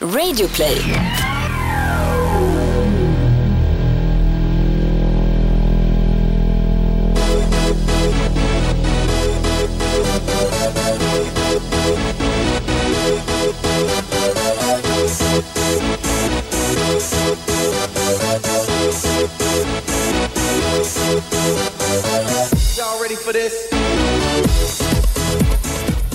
Radioplay.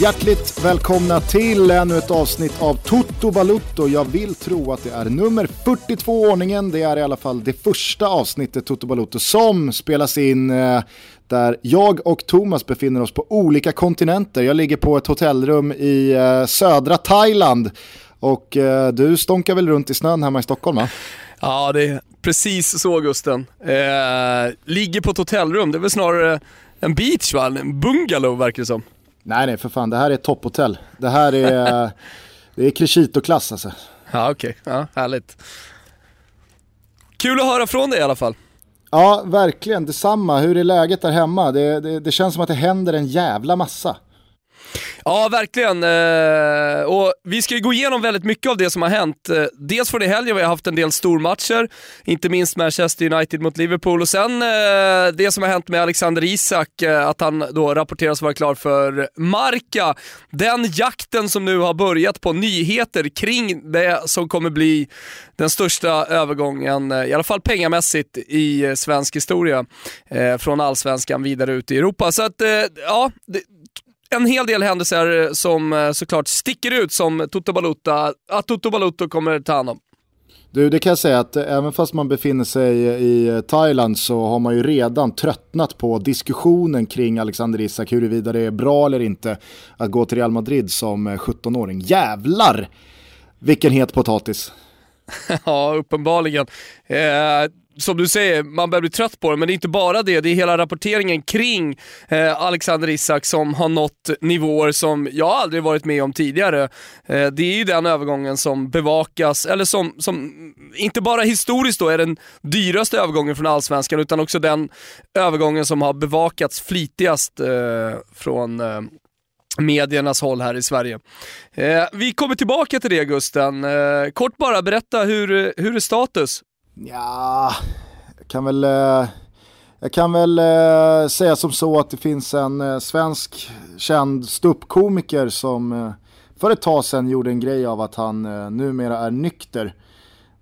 Hjärtligt välkomna till ännu ett avsnitt av Toto Balutto. Jag vill tro att det är nummer 42 i ordningen. Det är i alla fall det första avsnittet Toto Balutto som spelas in eh, där jag och Thomas befinner oss på olika kontinenter. Jag ligger på ett hotellrum i eh, södra Thailand och eh, du stånkar väl runt i snön hemma i Stockholm va? Ja, det är precis så Gusten. Eh, ligger på ett hotellrum, det är väl snarare en beach va? En bungalow verkar det som. Nej nej för fan, det här är topphotell. Det här är, det är Crescito-klass alltså. Ja, okej. Ja, härligt. Kul att höra från dig i alla fall. Ja, verkligen. Detsamma. Hur är läget där hemma? Det, det, det känns som att det händer en jävla massa. Ja, verkligen. Eh, och vi ska ju gå igenom väldigt mycket av det som har hänt. Eh, dels från i helgen, vi har haft en del stormatcher, inte minst Manchester United mot Liverpool och sen eh, det som har hänt med Alexander Isak, eh, att han då rapporteras vara klar för Marca. Den jakten som nu har börjat på nyheter kring det som kommer bli den största övergången, eh, i alla fall pengamässigt, i eh, svensk historia. Eh, från allsvenskan vidare ut i Europa. Så att, eh, ja, det, en hel del händelser som eh, såklart sticker ut som Toto Balutta, att Toto Balutto kommer ta hand om. Du, det kan jag säga att även fast man befinner sig i Thailand så har man ju redan tröttnat på diskussionen kring Alexander Isak, huruvida det är bra eller inte att gå till Real Madrid som 17-åring. Jävlar vilken het potatis. ja, uppenbarligen. Eh, som du säger, man börjar bli trött på det, men det är inte bara det. Det är hela rapporteringen kring eh, Alexander Isak som har nått nivåer som jag aldrig varit med om tidigare. Eh, det är ju den övergången som bevakas, eller som, som inte bara historiskt då är den dyraste övergången från Allsvenskan, utan också den övergången som har bevakats flitigast eh, från eh, mediernas håll här i Sverige. Eh, vi kommer tillbaka till det Gusten. Eh, kort bara, berätta hur, hur är status? Ja, jag kan väl, eh, jag kan väl eh, säga som så att det finns en eh, svensk känd ståuppkomiker som för ett tag sedan gjorde en grej av att han eh, numera är nykter.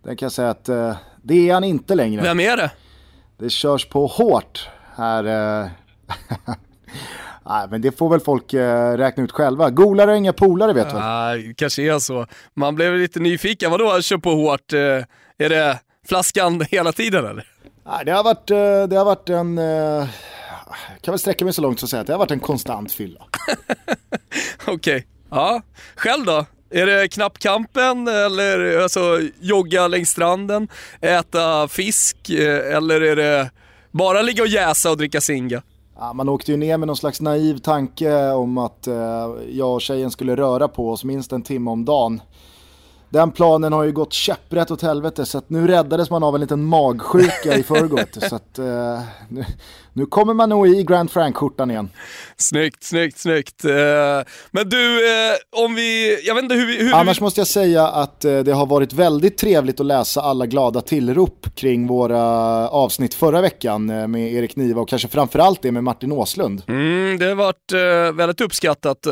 Den kan jag säga att eh, det är han inte längre. Vem är det? Det körs på hårt här. eh. Nej, men det får väl folk eh, räkna ut själva. Golare är inga polare vet du? Ah, kanske är så. Man blev lite nyfiken. Vadå, kör på hårt? Är det flaskan hela tiden eller? Nej, det har varit, eh, det har varit en, eh, kan väl sträcka mig så långt som att säga att det har varit en konstant fylla. Okej. Ja, själv då? Är det knappkampen eller alltså jogga längs stranden, äta fisk eh, eller är det bara ligga och jäsa och dricka singa? Ja, man åkte ju ner med någon slags naiv tanke om att eh, jag och tjejen skulle röra på oss minst en timme om dagen. Den planen har ju gått käpprätt åt helvete så att nu räddades man av en liten magsjuka i förrgår. Så att eh, nu, nu kommer man nog i Grand Frank-skjortan igen. Snyggt, snyggt, snyggt. Eh, Men du, eh, om vi, jag vet inte hur vi... Hur Annars vi... måste jag säga att eh, det har varit väldigt trevligt att läsa alla glada tillrop kring våra avsnitt förra veckan med Erik Niva och kanske framförallt det med Martin Åslund. Mm, det har varit väldigt uppskattat.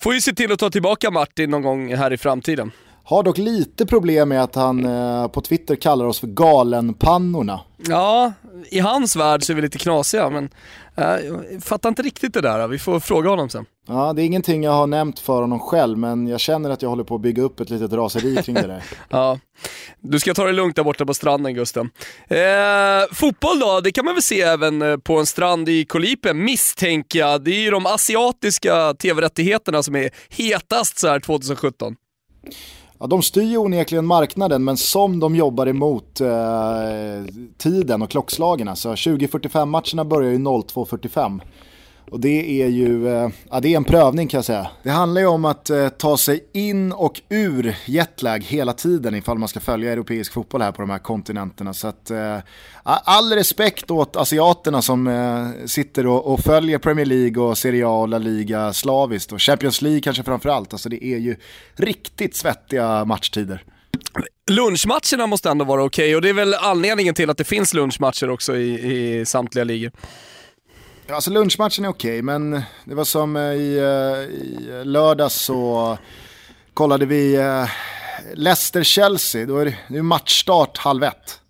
Får ju se till att ta tillbaka Martin någon gång här i framtiden. Har dock lite problem med att han eh, på Twitter kallar oss för galenpannorna. Ja, i hans värld så är vi lite knasiga, men eh, jag fattar inte riktigt det där. Vi får fråga honom sen. Ja, det är ingenting jag har nämnt för honom själv, men jag känner att jag håller på att bygga upp ett litet raseri kring det där. Ja. Du ska ta det lugnt där borta på stranden Gusten. Eh, fotboll då, det kan man väl se även eh, på en strand i Kolipe misstänker jag. Det är ju de asiatiska tv-rättigheterna som är hetast så här 2017. Ja, de styr ju onekligen marknaden, men som de jobbar emot eh, tiden och klockslagen. Alltså 2045 matcherna börjar ju 02.45. Och det är ju eh, ja, det är en prövning kan jag säga. Det handlar ju om att eh, ta sig in och ur jetlag hela tiden ifall man ska följa europeisk fotboll här på de här kontinenterna. Så att, eh, all respekt åt asiaterna som eh, sitter och, och, följer Premier League och Serie A och La Liga slaviskt och Champions League kanske framförallt. Alltså det är ju riktigt svettiga matchtider. Lunchmatcherna måste ändå vara okej okay, och det är väl anledningen till att det finns lunchmatcher också i, i samtliga ligor. Alltså lunchmatchen är okej, okay, men det var som eh, i, eh, i lördags så kollade vi Leicester-Chelsea, då är det, det är matchstart halv ett.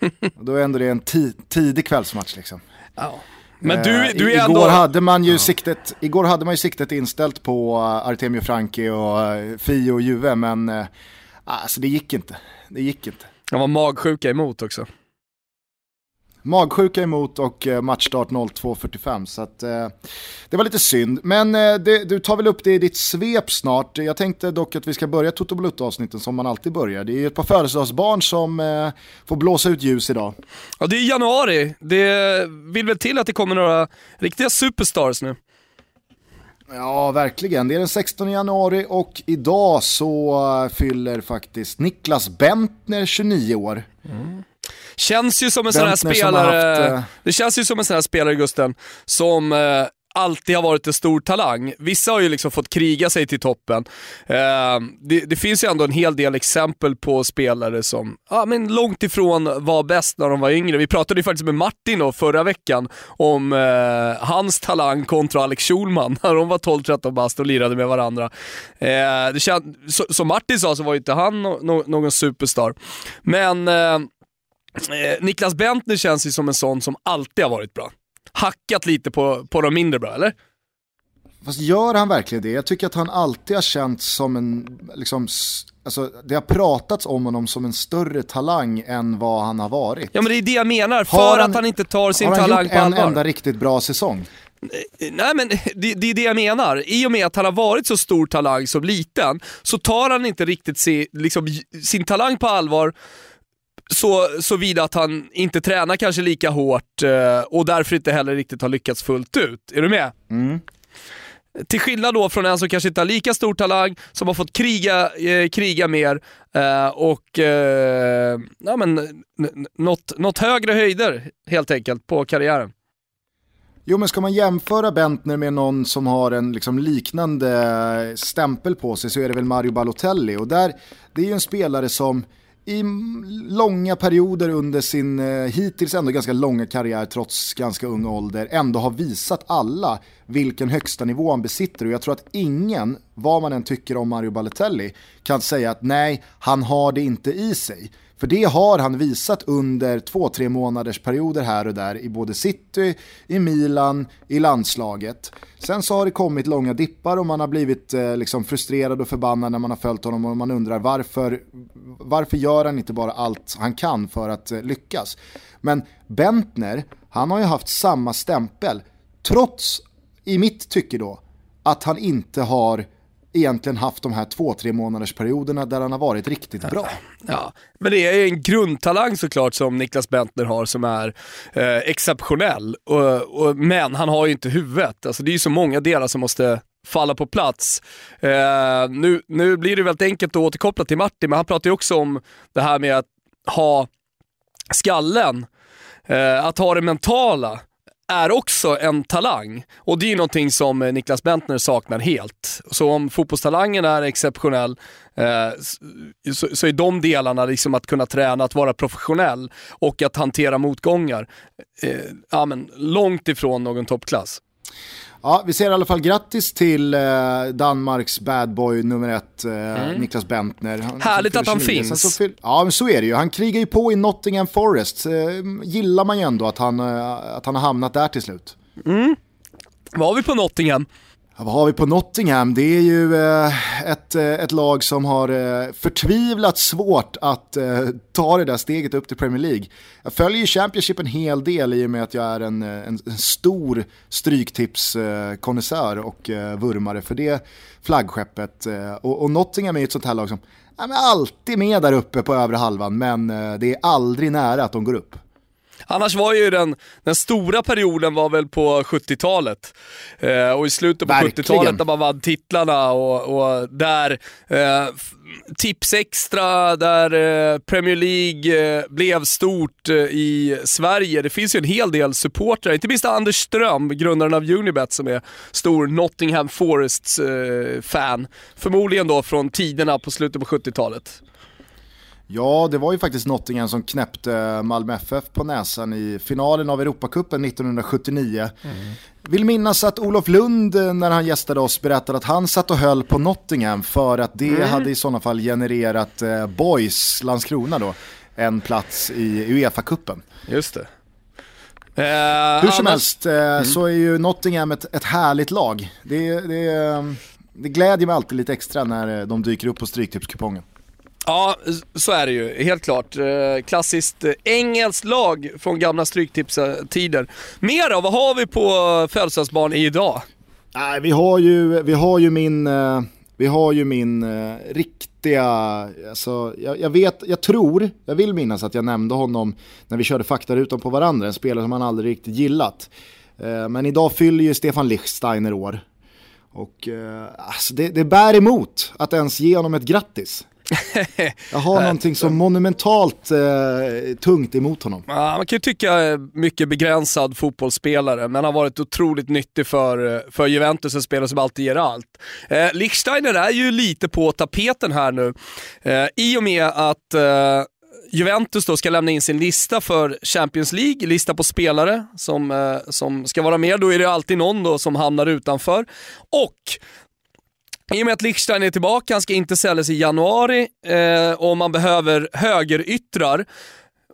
då är ändå det en tidig kvällsmatch liksom. Ja. Men du, du är igår ändå... Hade man ju siktet, igår hade man ju siktet inställt på Artemio Franki och Fio och Juve, men alltså det gick inte. Det gick inte. Han var magsjuka emot också. Magsjuka emot och eh, matchstart 02.45 så att, eh, det var lite synd. Men eh, det, du tar väl upp det i ditt svep snart. Jag tänkte dock att vi ska börja Toto Balutto avsnitten som man alltid börjar. Det är ett par födelsedagsbarn som eh, får blåsa ut ljus idag. Ja det är januari, det vill väl till att det kommer några riktiga superstars nu. Ja, verkligen. Det är den 16 januari och idag så fyller faktiskt Niklas Bentner 29 år. Mm. Känns ju som en sån här spelare, haft, uh... det känns ju som en sån här spelare Gusten, som uh, alltid har varit en stor talang. Vissa har ju liksom fått kriga sig till toppen. Uh, det, det, finns ju ändå en hel del exempel på spelare som ja, men långt ifrån var bäst när de var yngre. Vi pratade ju faktiskt med Martin då, förra veckan om uh, hans talang kontra Alex Schulman när de var 12-13 bast och lirade med varandra. Det känd, så, som Martin sa så var ju inte han no, no, någon superstar. Men Eh, Niklas Bentner känns ju som en sån som alltid har varit bra. Hackat lite på, på de mindre bra, eller? Fast gör han verkligen det? Jag tycker att han alltid har känts som en, liksom, alltså det har pratats om honom som en större talang än vad han har varit. Ja men det är det jag menar, för han, att han inte tar sin talang på allvar. Har han gjort en enda riktigt bra säsong? Eh, nej men det, det, är det jag menar. I och med att han har varit så stor talang som liten så tar han inte riktigt se, liksom, sin talang på allvar så, såvida att han inte tränar kanske lika hårt eh, och därför inte heller riktigt har lyckats fullt ut. Är du med? Mm. Till skillnad då från en som kanske inte har lika stor talang, som har fått kriga, eh, kriga mer eh, och eh, ja, men, nått, nått högre höjder helt enkelt på karriären. Jo men ska man jämföra Bentner med någon som har en liksom liknande stämpel på sig så är det väl Mario Balotelli och där, det är ju en spelare som i långa perioder under sin eh, hittills ändå ganska långa karriär trots ganska ung ålder ändå har visat alla vilken högsta nivå han besitter och jag tror att ingen, vad man än tycker om Mario Balotelli, kan säga att nej, han har det inte i sig. För det har han visat under två, tre månaders perioder här och där i både City, i Milan, i landslaget. Sen så har det kommit långa dippar och man har blivit eh, liksom frustrerad och förbannad när man har följt honom och man undrar varför, varför gör han inte bara allt han kan för att eh, lyckas. Men Bentner, han har ju haft samma stämpel trots, i mitt tycke då, att han inte har egentligen haft de här två, tre månaders perioderna där han har varit riktigt bra. Ja, men det är en grundtalang såklart som Niklas Bentner har som är eh, exceptionell. Och, och, men han har ju inte huvudet. Alltså, det är ju så många delar som måste falla på plats. Eh, nu, nu blir det väldigt enkelt att återkoppla till Martin, men han pratar ju också om det här med att ha skallen, eh, att ha det mentala är också en talang. Och det är ju någonting som eh, Niklas Bentner saknar helt. Så om fotbollstalangen är exceptionell eh, så, så är de delarna, liksom att kunna träna, att vara professionell och att hantera motgångar, eh, ja, men långt ifrån någon toppklass. Ja, vi säger i alla fall grattis till eh, Danmarks badboy nummer ett, eh, mm. Niklas Bentner. Han, Härligt att han finns. Fyll, ja, men så är det ju. Han krigar ju på i Nottingham Forest. Eh, gillar man ju ändå att han, eh, att han har hamnat där till slut. Mm. Vad har vi på Nottingham? Ja, vad har vi på Nottingham? Det är ju eh, ett, eh, ett lag som har eh, förtvivlat svårt att ta det där steget upp till Premier League. Jag följer ju Championship en hel del i och med att jag är en, en, en stor stryktipskonnässör och vurmare för det flaggskeppet. Och, och Nottingham är ju ett sånt här lag som ja, alltid med där uppe på övre halvan men det är aldrig nära att de går upp. Annars var ju den, den stora perioden var väl på 70-talet. Eh, och i slutet på 70-talet där man vann titlarna och, och där eh, Tips Extra, där eh, Premier League eh, blev stort eh, i Sverige. Det finns ju en hel del supportrar, inte minst Anders Ström, grundaren av Unibet, som är stor Nottingham Forests-fan. Förmodligen då från tiderna på slutet på 70-talet. Ja, det var ju faktiskt Nottingham som knäppte Malmö FF på näsan i finalen av Europacupen 1979. Mm. Vill minnas att Olof Lund när han gästade oss berättade att han satt och höll på Nottingham för att det mm. hade i sådana fall genererat eh, Boys, Landskrona då, en plats i Uefa-cupen. Just det. Eh, Hur som annars... helst eh, mm. så är ju Nottingham ett, ett härligt lag. Det, det, det glädjer mig alltid lite extra när de dyker upp på Stryktipskupongen. Ja, så är det ju. Helt klart. Eh, klassiskt eh, engelskt lag från gamla Stryktipsa-tider. Mer då? Vad har vi på eh, födelsedagsbarn idag? Nej, vi har ju, vi har ju min, vi har ju min riktiga, alltså, jag, jag, vet, jag tror, jag vill minnas att jag nämnde honom när vi körde faktarutan på varandra, en spelare som han aldrig riktigt gillat. Men idag fyller ju Stefan Lichsteiner år. Och alltså, det, det bär emot att ens ge honom ett grattis. Jag har någonting som monumentalt eh, tungt emot honom. Ja, man kan ju tycka eh, mycket begränsad fotbollsspelare, men har varit otroligt nyttig för, eh, för Juventus, en spelare som alltid ger allt. Eh, Lichsteiner är ju lite på tapeten här nu, eh, i och med att eh, Juventus då ska lämna in sin lista för Champions League, lista på spelare som, eh, som ska vara med. Då är det alltid någon då som hamnar utanför. Och i och med att Lichstein är tillbaka, han ska inte säljas i januari eh, och man behöver högeryttrar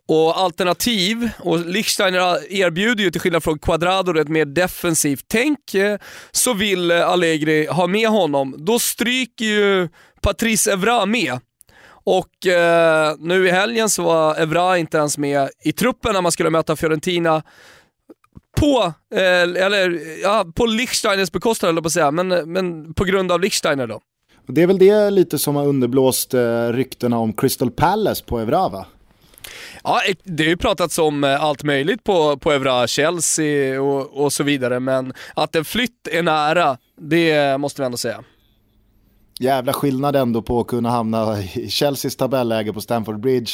och alternativ, och Lichstein erbjuder ju till skillnad från Quadrado ett mer defensivt tänk, eh, så vill eh, Allegri ha med honom. Då stryker ju Patrice Evra med. Och eh, nu i helgen så var Evra inte ens med i truppen när man skulle möta Fiorentina på, eh, eller, ja, på Lichsteiners bekostnad eller på att säga, men, men på grund av Lichsteiner då. Det är väl det lite som har underblåst eh, ryktena om Crystal Palace på Evra va? Ja, det har ju pratats om eh, allt möjligt på, på Evra, Chelsea och, och så vidare, men att en flytt är nära, det måste vi ändå säga. Jävla skillnad ändå på att kunna hamna i Chelseas tabelläge på Stamford Bridge,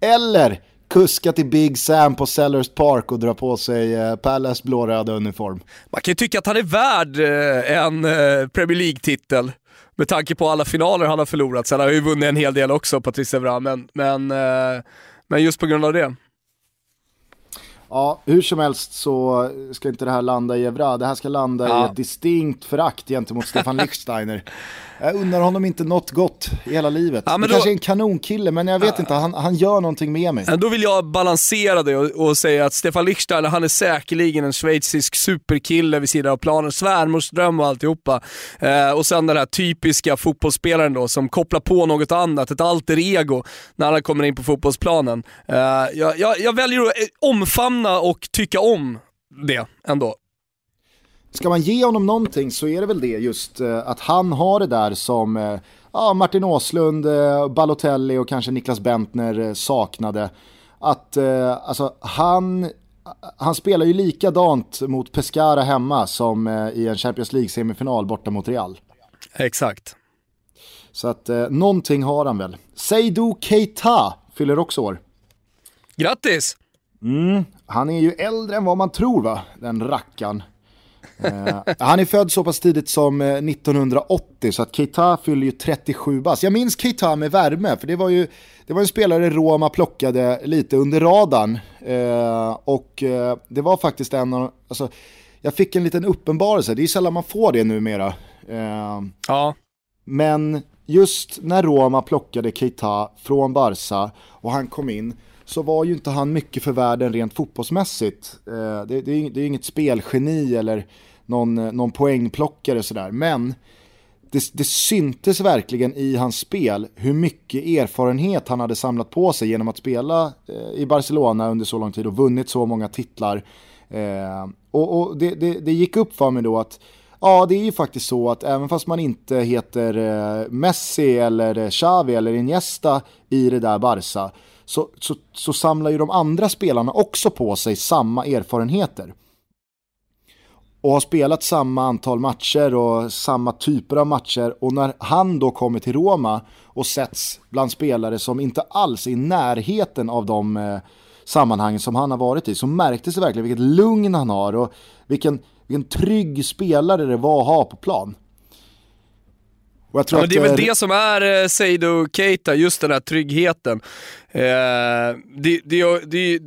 eller kuska till Big Sam på Sellers Park och dra på sig eh, Palace blåröda uniform. Man kan ju tycka att han är värd eh, en eh, Premier League-titel med tanke på alla finaler han har förlorat. Sen har han ju vunnit en hel del också, Patrice Evra, men, men, eh, men just på grund av det. Ja, hur som helst så ska inte det här landa i Evra, det här ska landa ja. i ett distinkt förakt gentemot Stefan Lichtsteiner. Jag undrar honom inte något gott i hela livet. Ja, men det då... kanske är en kanonkille, men jag vet ja. inte, han, han gör någonting med mig. Då vill jag balansera det och, och säga att Stefan Lichtsteiner, han är säkerligen en schweizisk superkille vid sidan av planen, svärmorsdröm och alltihopa. Eh, och sen den här typiska fotbollsspelaren då som kopplar på något annat, ett alter ego, när han kommer in på fotbollsplanen. Eh, jag, jag, jag väljer att omfamna och tycka om det ändå. Ska man ge honom någonting så är det väl det just eh, att han har det där som eh, ja, Martin Åslund, eh, Balotelli och kanske Niklas Bentner saknade. Att alltså, han, han spelar ju likadant mot Pescara hemma som i en Champions League-semifinal borta mot Real. Exakt. Så att eh, någonting har han väl. Seydou Keita fyller också år. Grattis! Mm, han är ju äldre än vad man tror va, den rackaren. Uh, han är född så pass tidigt som 1980 eh, så att Keita fyller ju 37 bast. Jag minns Keita med värme för det var ju det var en spelare Roma plockade lite under radarn. Uh, och uh, det var faktiskt en av, alltså, jag fick en liten uppenbarelse, det är sällan man får det numera. ja. Men just när Roma plockade Keita från Barca och han kom in så var ju inte han mycket för världen rent fotbollsmässigt. Eh, det, det, det är inget spelgeni eller någon, eh, någon poängplockare sådär, men det, det syntes verkligen i hans spel hur mycket erfarenhet han hade samlat på sig genom att spela eh, i Barcelona under så lång tid och vunnit så många titlar. Eh, och, och det, det, det, gick upp för mig då att ja, det är ju faktiskt så att även fast man inte heter eh, Messi eller Xavi eller Iniesta i det där Barca så, så, så samlar ju de andra spelarna också på sig samma erfarenheter. Och har spelat samma antal matcher och samma typer av matcher och när han då kommer till Roma och sätts bland spelare som inte alls är i närheten av de eh, sammanhang som han har varit i så märktes det verkligen vilket lugn han har och vilken, vilken trygg spelare det var att ha på plan. Ja, men det är väl det som är eh, Seydou Keita, just den här tryggheten. Eh, det, det, det,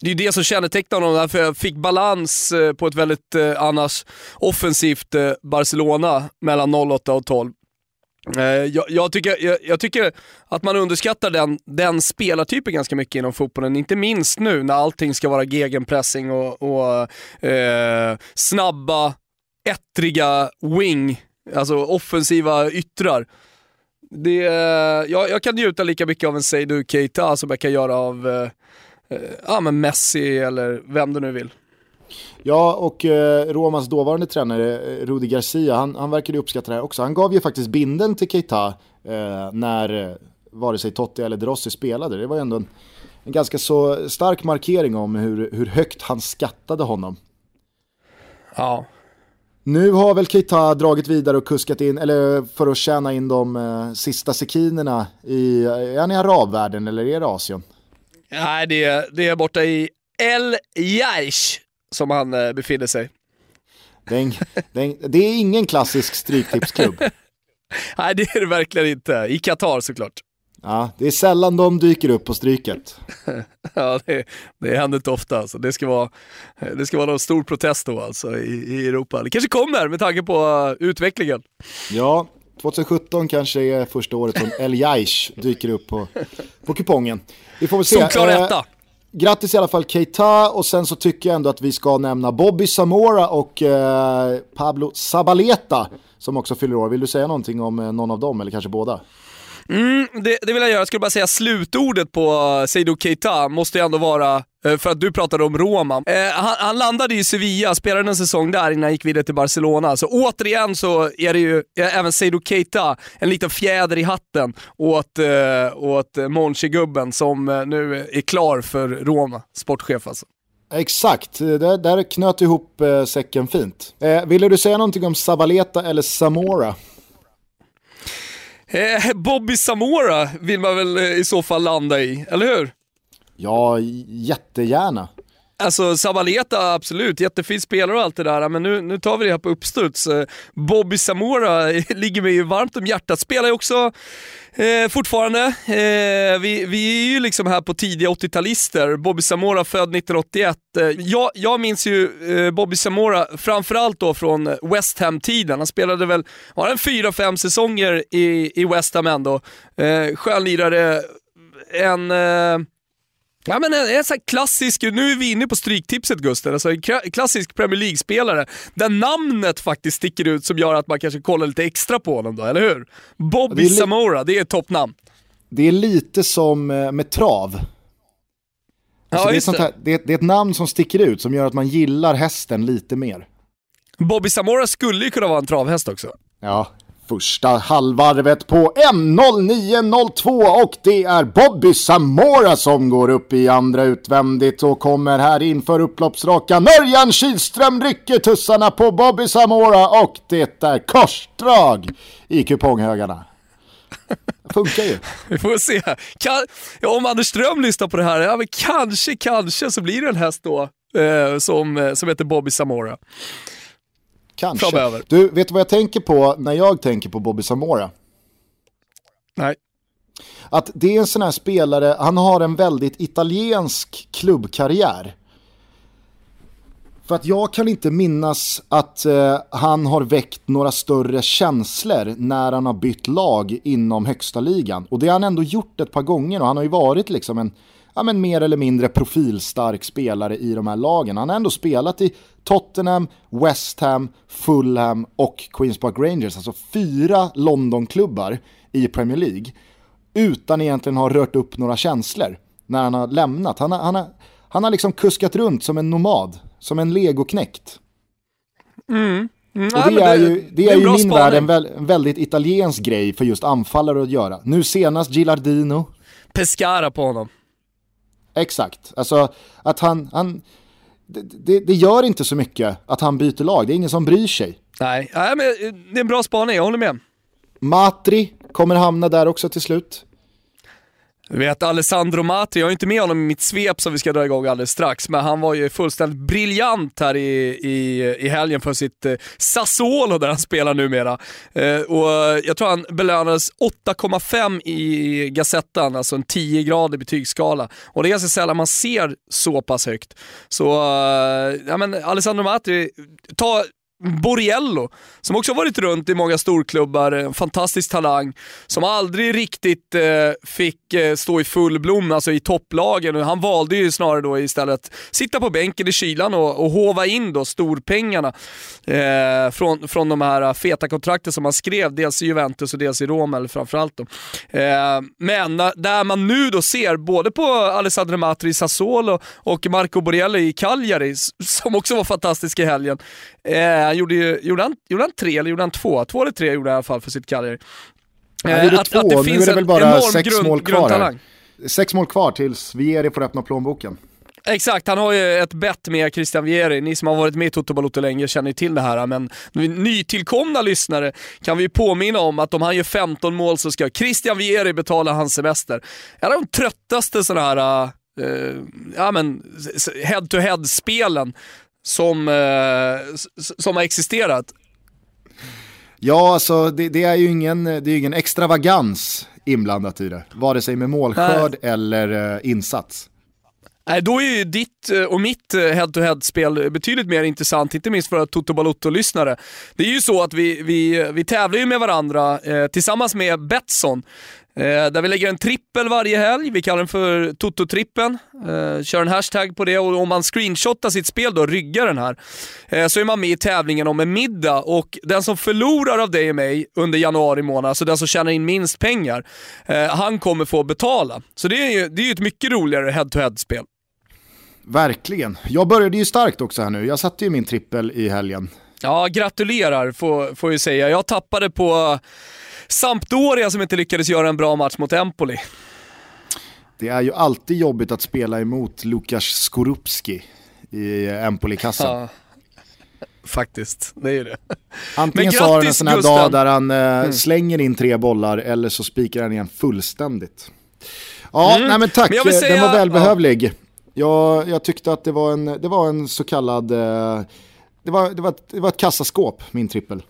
det är det som kännetecknar honom, därför jag fick balans eh, på ett väldigt eh, annars offensivt eh, Barcelona mellan 08 och 12. Jag, jag, tycker, jag, jag, tycker att man underskattar den, den spelartypen ganska mycket inom fotbollen, inte minst nu när allting ska vara gegenpressing och, och eh, snabba, ettriga wing, alltså offensiva yttrar. Det, jag, jag kan njuta lika mycket av en Seydou Keita som jag kan göra av eh, Eh, ja men Messi eller vem du nu vill. Ja, och eh, Romas dåvarande tränare eh, Rudi Garcia, han, han verkade uppskatta det här också. Han gav ju faktiskt binden till Keita eh, när eh, vare sig Totti eller De Rossi spelade. Det var ju ändå en, en ganska så stark markering om hur, hur högt han skattade honom. Ja. Nu har väl Keita dragit vidare och kuskat in, eller för att tjäna in de eh, sista sekinerna i, är han i arabvärlden eller är det Asien? Nej, det är, det är borta i El Jaish som han eh, befinner sig. Det är, en, det, är en, det är ingen klassisk stryktipsklubb. Nej, det är det verkligen inte. I Qatar såklart. Ja, det är sällan de dyker upp på stryket. ja, det, det händer inte ofta. Alltså. Det, ska vara, det ska vara någon stor protest då alltså, i, i Europa. Det kanske kommer med tanke på uh, utvecklingen. Ja, 2017 kanske är första året som El Jaish dyker upp på, på kupongen. Vi får väl se. Solklar eh, etta. Grattis i alla fall Keita och sen så tycker jag ändå att vi ska nämna Bobby Zamora och eh, Pablo Zabaleta som också fyller år. Vill du säga någonting om eh, någon av dem eller kanske båda? Mm, det, det, vill jag göra. Jag skulle bara säga slutordet på eh, uh, Seydou Keita måste ju ändå vara, eh, för att du pratade om Roma. Eh, han, han, landade i Sevilla, spelade en säsong där innan han gick vidare till Barcelona. Så återigen så är det ju även Seydou Keita en liten fjäder i hatten åt, eh, åt Monchi-gubben som eh, nu är klar för Roma, sportchef alltså. Exakt, där, där knöt ihop eh, säcken fint. Eh, ville du säga någonting om Savaleta eller Samora? Eh, Bobby Samora vill man väl eh, i så fall landa i, eller hur? Ja, jättegärna. Alltså Sabaleta, absolut, jättefin spelare och allt det där, men nu, nu tar vi det här på uppstuds. Eh, Bobby Samora ligger mig ju varmt om hjärtat, spelar ju också eh, fortfarande. Eh, vi, vi är ju liksom här på tidiga 80-talister. Bobby Samora född 1981. Eh, jag, jag minns ju eh, Bobby Samora framförallt då från West Ham-tiden. Han spelade väl, var en fyra, fem säsonger i, i West Ham ändå. Eh, skön lirare, en eh, Ja men en, en sån klassisk, nu är vi inne på stryktipset Gusten, alltså en klassisk Premier League-spelare där namnet faktiskt sticker ut som gör att man kanske kollar lite extra på honom då, eller hur? Bobby det Samora, det är ett toppnamn. Det är lite som eh, med trav. Alltså ja, det, är här, det, det är ett namn som sticker ut som gör att man gillar hästen lite mer. Bobby Samora skulle ju kunna vara en travhäst också. Ja, Första halvvarvet på 1.09.02 och det är Bobby Samora som går upp i andra utvändigt och kommer här inför upploppsrakan. Örjan Kihlström rycker tussarna på Bobby Samora och det är korsdrag i kuponghögarna. Det funkar ju. Vi får se. Kan, ja, om Anders Ström lyssnar på det här, ja men kanske, kanske så blir det en häst då eh, som, eh, som heter Bobby Samora. Kanske. Framöver. Du, vet du vad jag tänker på när jag tänker på Bobby Samora? Nej. Att det är en sån här spelare, han har en väldigt italiensk klubbkarriär. För att jag kan inte minnas att eh, han har väckt några större känslor när han har bytt lag inom högsta ligan. Och det har han ändå gjort ett par gånger och han har ju varit liksom en ja, men mer eller mindre profilstark spelare i de här lagen. Han har ändå spelat i Tottenham, West Ham, Fulham och Queens Park Rangers, alltså fyra Londonklubbar i Premier League, utan egentligen ha rört upp några känslor när han har lämnat. Han har, han har, han har liksom kuskat runt som en nomad, som en legoknäckt. Mm. Mm, och det, är ju, det, det är ju min värld en, en, väldigt italiensk grej för just anfallare att göra. Nu senast Gilardino. Pescara på honom. Exakt, alltså att han, han det, det, gör inte så mycket att han byter lag, det är ingen som bryr sig. Nej, Nej men det är en bra spaning, jag håller med. Matri kommer hamna där också till slut. Du vet Alessandro Matri, jag är inte med honom i mitt svep som vi ska dra igång alldeles strax, men han var ju fullständigt briljant här i, i, i helgen för sitt eh, Sassuolo där han spelar numera. Eh, och eh, jag tror han belönades 8,5 i Gazettan, alltså en 10-gradig betygsskala. Och det är ganska sällan man ser så pass högt. Så, eh, ja men Alessandro Matri, ta Mm. Borriello, som också varit runt i många storklubbar, en fantastisk talang, som aldrig riktigt eh, fick eh, stå i full blom, alltså i topplagen. Han valde ju snarare då istället att sitta på bänken i kylan och, och hova in då storpengarna eh, från, från de här feta kontrakten som han skrev, dels i Juventus och dels i Roma, eller framförallt då. Eh, men där man nu då ser, både på Alessandro Matri i Sassuolo och Marco Borriello i Cagliari, som också var fantastisk i helgen, eh, han gjorde, ju, gjorde, han, gjorde han tre eller gjorde han två? Två eller tre gjorde han i alla fall för sitt Cagliari. Han gjorde eh, att, två, att det nu är det väl bara sex grund, mål kvar här. Sex mål kvar tills Vieri får öppna plånboken. Exakt, han har ju ett bett med Christian Vieri. Ni som har varit med i Toto Balotto länge känner till det här, men nytillkomna lyssnare kan vi påminna om att om han gör 15 mål så ska Christian Vieri betala hans semester. En av de tröttaste sådana här uh, ja, men, head-to-head-spelen som, eh, som har existerat. Ja, alltså det, det, är ju ingen, det är ingen extravagans inblandat i det. Vare sig med målskörd Nej. eller eh, insats. Nej, då är ju ditt eh, och mitt head-to-head-spel betydligt mer intressant, inte minst för Toto Balotto-lyssnare. Det är ju så att vi, vi, vi tävlar ju med varandra eh, tillsammans med Betsson. Eh, där vi lägger en trippel varje helg, vi kallar den för Toto-trippen. Eh, kör en hashtag på det och om man screenshotar sitt spel då, ryggar den här, eh, så är man med i tävlingen om en middag och den som förlorar av dig och mig under januari månad, alltså den som tjänar in minst pengar, han kommer få betala. Så det är ju det är ett mycket roligare head-to-head-spel. Verkligen. Jag började ju starkt också här nu, jag satte ju min trippel i helgen. Ja, gratulerar får, får jag säga. Jag tappade på Sampdoria som inte lyckades göra en bra match mot Empoli. Det är ju alltid jobbigt att spela emot Lukas Skorupski i Empoli-kassan. Ja, faktiskt, det är ju det. Antingen så har han en sån här Gusten. dag där han eh, mm. slänger in tre bollar eller så spikar han igen fullständigt. Ja, mm. nej men tack, men säga, den var välbehövlig. Ja. Jag, jag tyckte att det var en, det var en så kallad, eh, det var, det, var ett, det var ett kassaskåp, min trippel.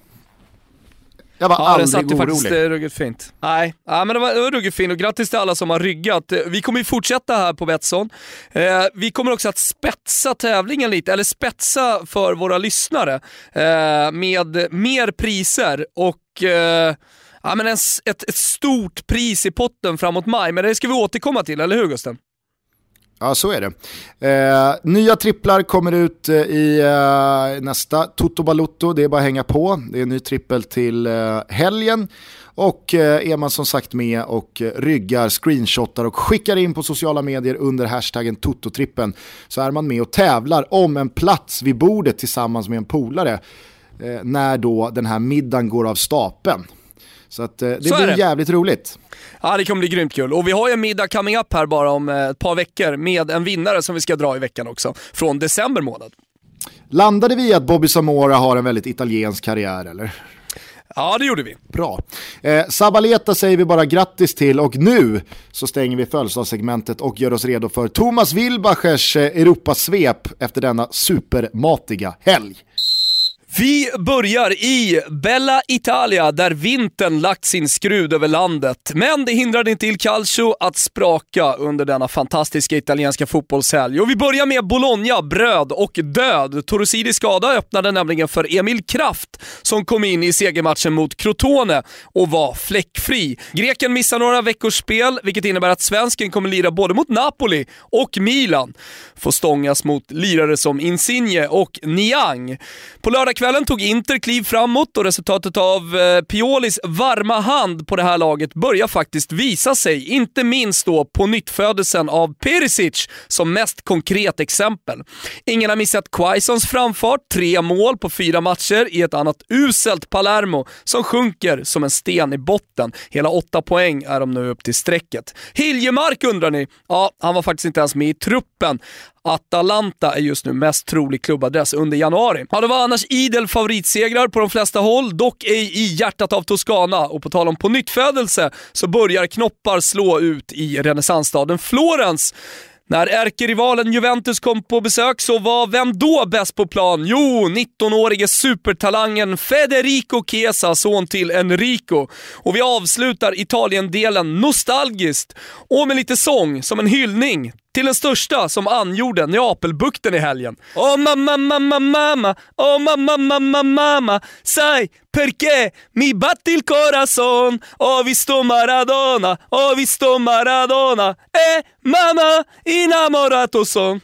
Jag var ja, aldrig orolig. Satt ju faktiskt ruggigt fint. Nej, ja, men det var, det var ruggigt fint och grattis till alla som har ryggat. Vi kommer ju fortsätta här på Betsson. Eh, vi kommer också att spetsa tävlingen lite, eller spetsa för våra lyssnare eh, med mer priser och eh, ja, men en, ett, ett stort pris i potten framåt maj. Men det ska vi återkomma till, eller hur Gusten? Ja, så är det. Eh, nya tripplar kommer ut eh, i eh, nästa Toto Balutto. Det är bara att hänga på. Det är en ny trippel till eh, helgen. Och eh, är man som sagt med och eh, ryggar, screenshotar och skickar in på sociala medier under hashtaggen Toto-trippen så är man med och tävlar om en plats vid bordet tillsammans med en polare eh, när då den här middagen går av stapeln. Så att, det så blir jävligt roligt. Ja, det kommer bli grymt kul. Och vi har ju en middag coming up här bara om eh, ett par veckor med en vinnare som vi ska dra i veckan också, från december månad. Landade vi att Bobby Samora har en väldigt italiensk karriär eller? Ja, det gjorde vi. Bra. Eh, Sabaleta säger vi bara grattis till och nu så stänger vi födelsedagssegmentet och gör oss redo för Thomas Wilbachers eh, Europasvep efter denna supermatiga helg. Vi börjar i Bella Italia där vintern lagt sin skrud över landet. Men det hindrade inte Il Calcio att spraka under denna fantastiska italienska fotbollshelg. Och vi börjar med Bologna, bröd och död. Torosidis skada öppnade nämligen för Emil Kraft som kom in i segermatchen mot Crotone och var fläckfri. Greken missar några veckors spel, vilket innebär att svensken kommer lira både mot Napoli och Milan. Får stångas mot lirare som Insigne och Niang. På lördag kväll kvällen tog Inter kliv framåt och resultatet av eh, Piolis varma hand på det här laget börjar faktiskt visa sig. Inte minst då på nyttfödelsen av Perisic som mest konkret exempel. Ingen har missat Quaisons framfart, tre mål på fyra matcher i ett annat uselt Palermo som sjunker som en sten i botten. Hela åtta poäng är de nu upp till strecket. Hiljemark undrar ni? Ja, han var faktiskt inte ens med i truppen. Atalanta är just nu mest trolig klubbadress under januari. Ja, det var annars idel favoritsegrar på de flesta håll, dock ej i hjärtat av Toscana. Och på tal om på nyttfödelse så börjar knoppar slå ut i renässansstaden Florens. När ärkerivalen Juventus kom på besök så var vem då bäst på plan? Jo, 19-årige supertalangen Federico Chiesa, son till Enrico. Och vi avslutar Italien-delen nostalgiskt och med lite sång som en hyllning till den största som angjorde Neapelbukten i helgen. Oh mamma, mamma, mamma, oh mamma, mamma, mamma, sai perché mi batti il corazon, ho visto Maradona, ho visto Maradona, eh mamma innamorato son.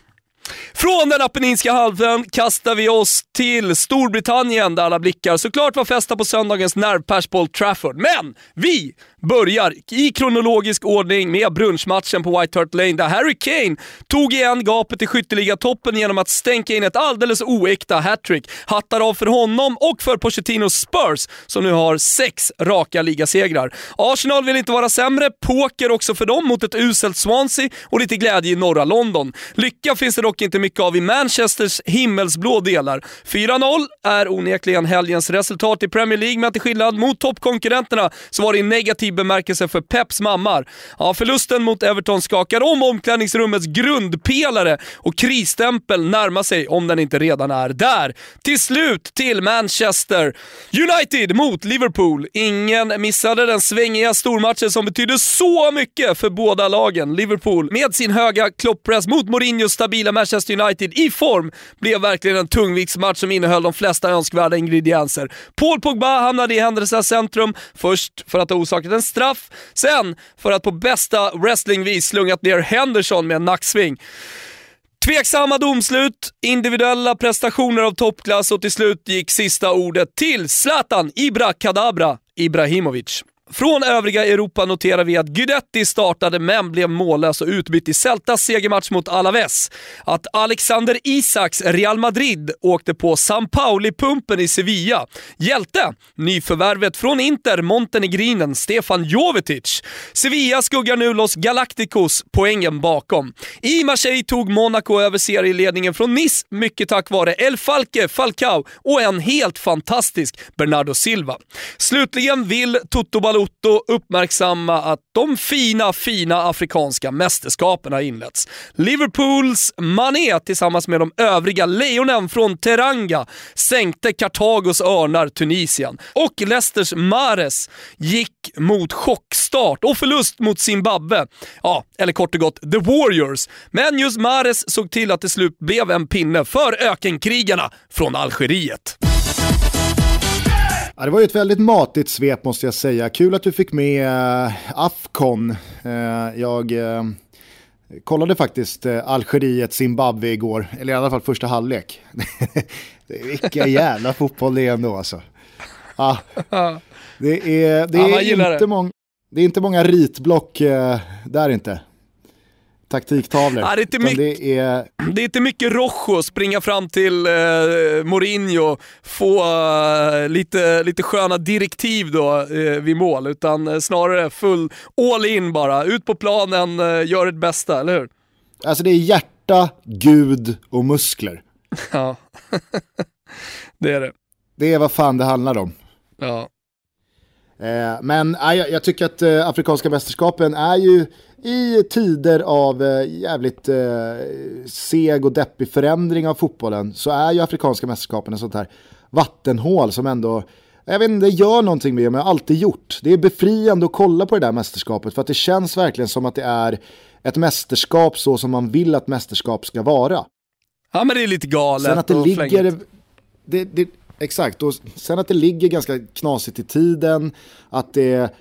Från den Apenninska halvön kastar vi oss till Storbritannien där alla blickar såklart var fästa på söndagens nervpers på Old Trafford. Men vi börjar i kronologisk ordning med brunchmatchen på White Hart Lane där Harry Kane tog igen gapet i skytteligatoppen genom att stänka in ett alldeles oäkta hattrick. Hattar av för honom och för Pochettinos Spurs som nu har sex raka ligasegrar. Arsenal vill inte vara sämre, poker också för dem mot ett uselt Swansea och lite glädje i norra London. Lycka finns det dock inte mycket av i Manchesters himmelsblå delar. 4-0 är onekligen helgens resultat i Premier League, men till skillnad mot toppkonkurrenterna så var det i negativ bemärkelse för Peps mammar. Ja, förlusten mot Everton skakar om omklädningsrummets grundpelare och krisstämpel närmar sig om den inte redan är där. Till slut till Manchester United mot Liverpool. Ingen missade den svängiga stormatchen som betydde så mycket för båda lagen. Liverpool med sin höga klopppress mot Mourinhos stabila Manchester United i form blev verkligen en tungviktsmatch som innehöll de flesta önskvärda ingredienser. Paul Pogba hamnade i händelsernas centrum, först för att ha orsakat en straff, sen för att på bästa wrestlingvis slungat ner Henderson med en nacksving. Tveksamma domslut, individuella prestationer av toppklass och till slut gick sista ordet till Zlatan Ibrakadabra Ibrahimovic. Från övriga Europa noterar vi att Guidetti startade men blev mållös och utbytt i Celtas segermatch mot Alaves. Att Alexander Isaks Real Madrid åkte på San Pauli-pumpen i Sevilla. Hjälte, nyförvärvet från Inter, montenegrinen Stefan Jovetic. Sevilla skuggar nu Los Galacticos poängen bakom. I Marseille tog Monaco över serieledningen från Nice, mycket tack vare El Falke Falcao och en helt fantastisk Bernardo Silva. Slutligen vill Toto Toto uppmärksamma att de fina, fina afrikanska mästerskapen har inletts. Liverpools Mané tillsammans med de övriga lejonen från Teranga sänkte Kartagos örnar Tunisien. Och Leicesters Mares gick mot chockstart och förlust mot Zimbabwe. Ja, eller kort och gott The Warriors. Men just Mares såg till att det slut blev en pinne för ökenkrigarna från Algeriet. Ja, det var ju ett väldigt matigt svep måste jag säga. Kul att du fick med uh, Afcon. Uh, jag uh, kollade faktiskt uh, Algeriet-Zimbabwe igår, eller i alla fall första halvlek. Vilka jävla fotboll det är ändå alltså. Ah, det är, det är, ja, inte, mång, det är inte många ritblock där inte taktiktavlor. Ja, det, är inte mycket, det, är... det är inte mycket Rojo, springa fram till eh, Mourinho, få eh, lite, lite sköna direktiv då eh, vid mål, utan snarare full all in bara. Ut på planen, eh, gör det bästa, eller hur? Alltså det är hjärta, gud och muskler. Ja, det är det. Det är vad fan det handlar om. Ja. Eh, men jag, tycker att äh, Afrikanska mästerskapen är ju i tider av äh, jävligt seg och deppig förändring av fotbollen så är ju Afrikanska mästerskapen en sånt här vattenhål som ändå jag vet inte, det gör någonting med mig, jag har alltid gjort. Det är befriande att kolla på det där mästerskapet för att det känns verkligen som att det är ett mästerskap så som man vill att mästerskap ska vara. Ja men det är lite galet Sen att det ligger, det, det, Exakt, och sen att det ligger ganska knasigt i tiden, att det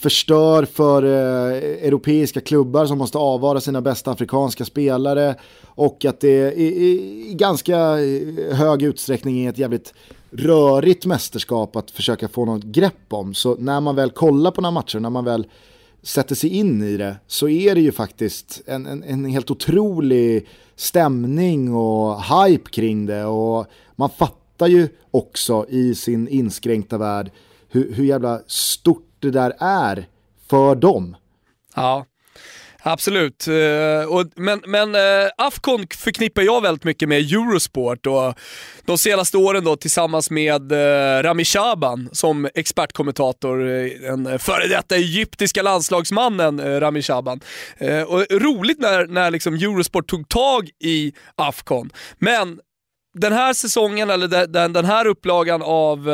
förstör för eh, europeiska klubbar som måste avvara sina bästa afrikanska spelare och att det i, i, i ganska eh, hög utsträckning är ett jävligt rörigt mästerskap att försöka få något grepp om. Så när man väl kollar på några matcher, när man väl sätter sig in i det, så är det ju faktiskt en, en, en helt otrolig stämning och hype kring det. Och man fattar ju också i sin inskränkta värld hur, hur jävla stort det där är för dem. Ja, Absolut, eh, men, men eh, Afcon förknippar jag väldigt mycket med Eurosport och de senaste åren då tillsammans med eh, Rami Shaban som expertkommentator, den före detta egyptiska landslagsmannen Rami Shaban. och roligt när, när liksom Eurosport tog tag i Afcon, men den här säsongen, eller den, den här upplagan av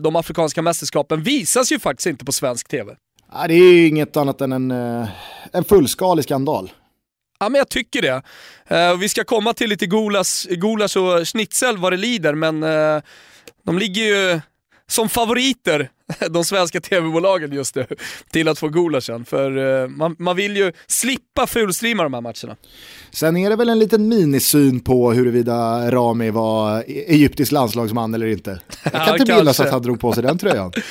de afrikanska mästerskapen visas ju faktiskt inte på svensk TV. Ja, det är ju inget annat än en, eh, en fullskalig skandal. Ja, men jag tycker det. Uh, vi ska komma till lite gulasch, gulasch och schnitzel vad det lider, men uh, de ligger ju som favoriter, de svenska tv-bolagen just nu, till att få gulaschen. För uh, man, man vill ju slippa fulstreama de här matcherna. Sen är det väl en liten minisyn på huruvida Rami var egyptisk landslagsman eller inte. Jag kan ja, inte minnas att han drog på sig den tröjan.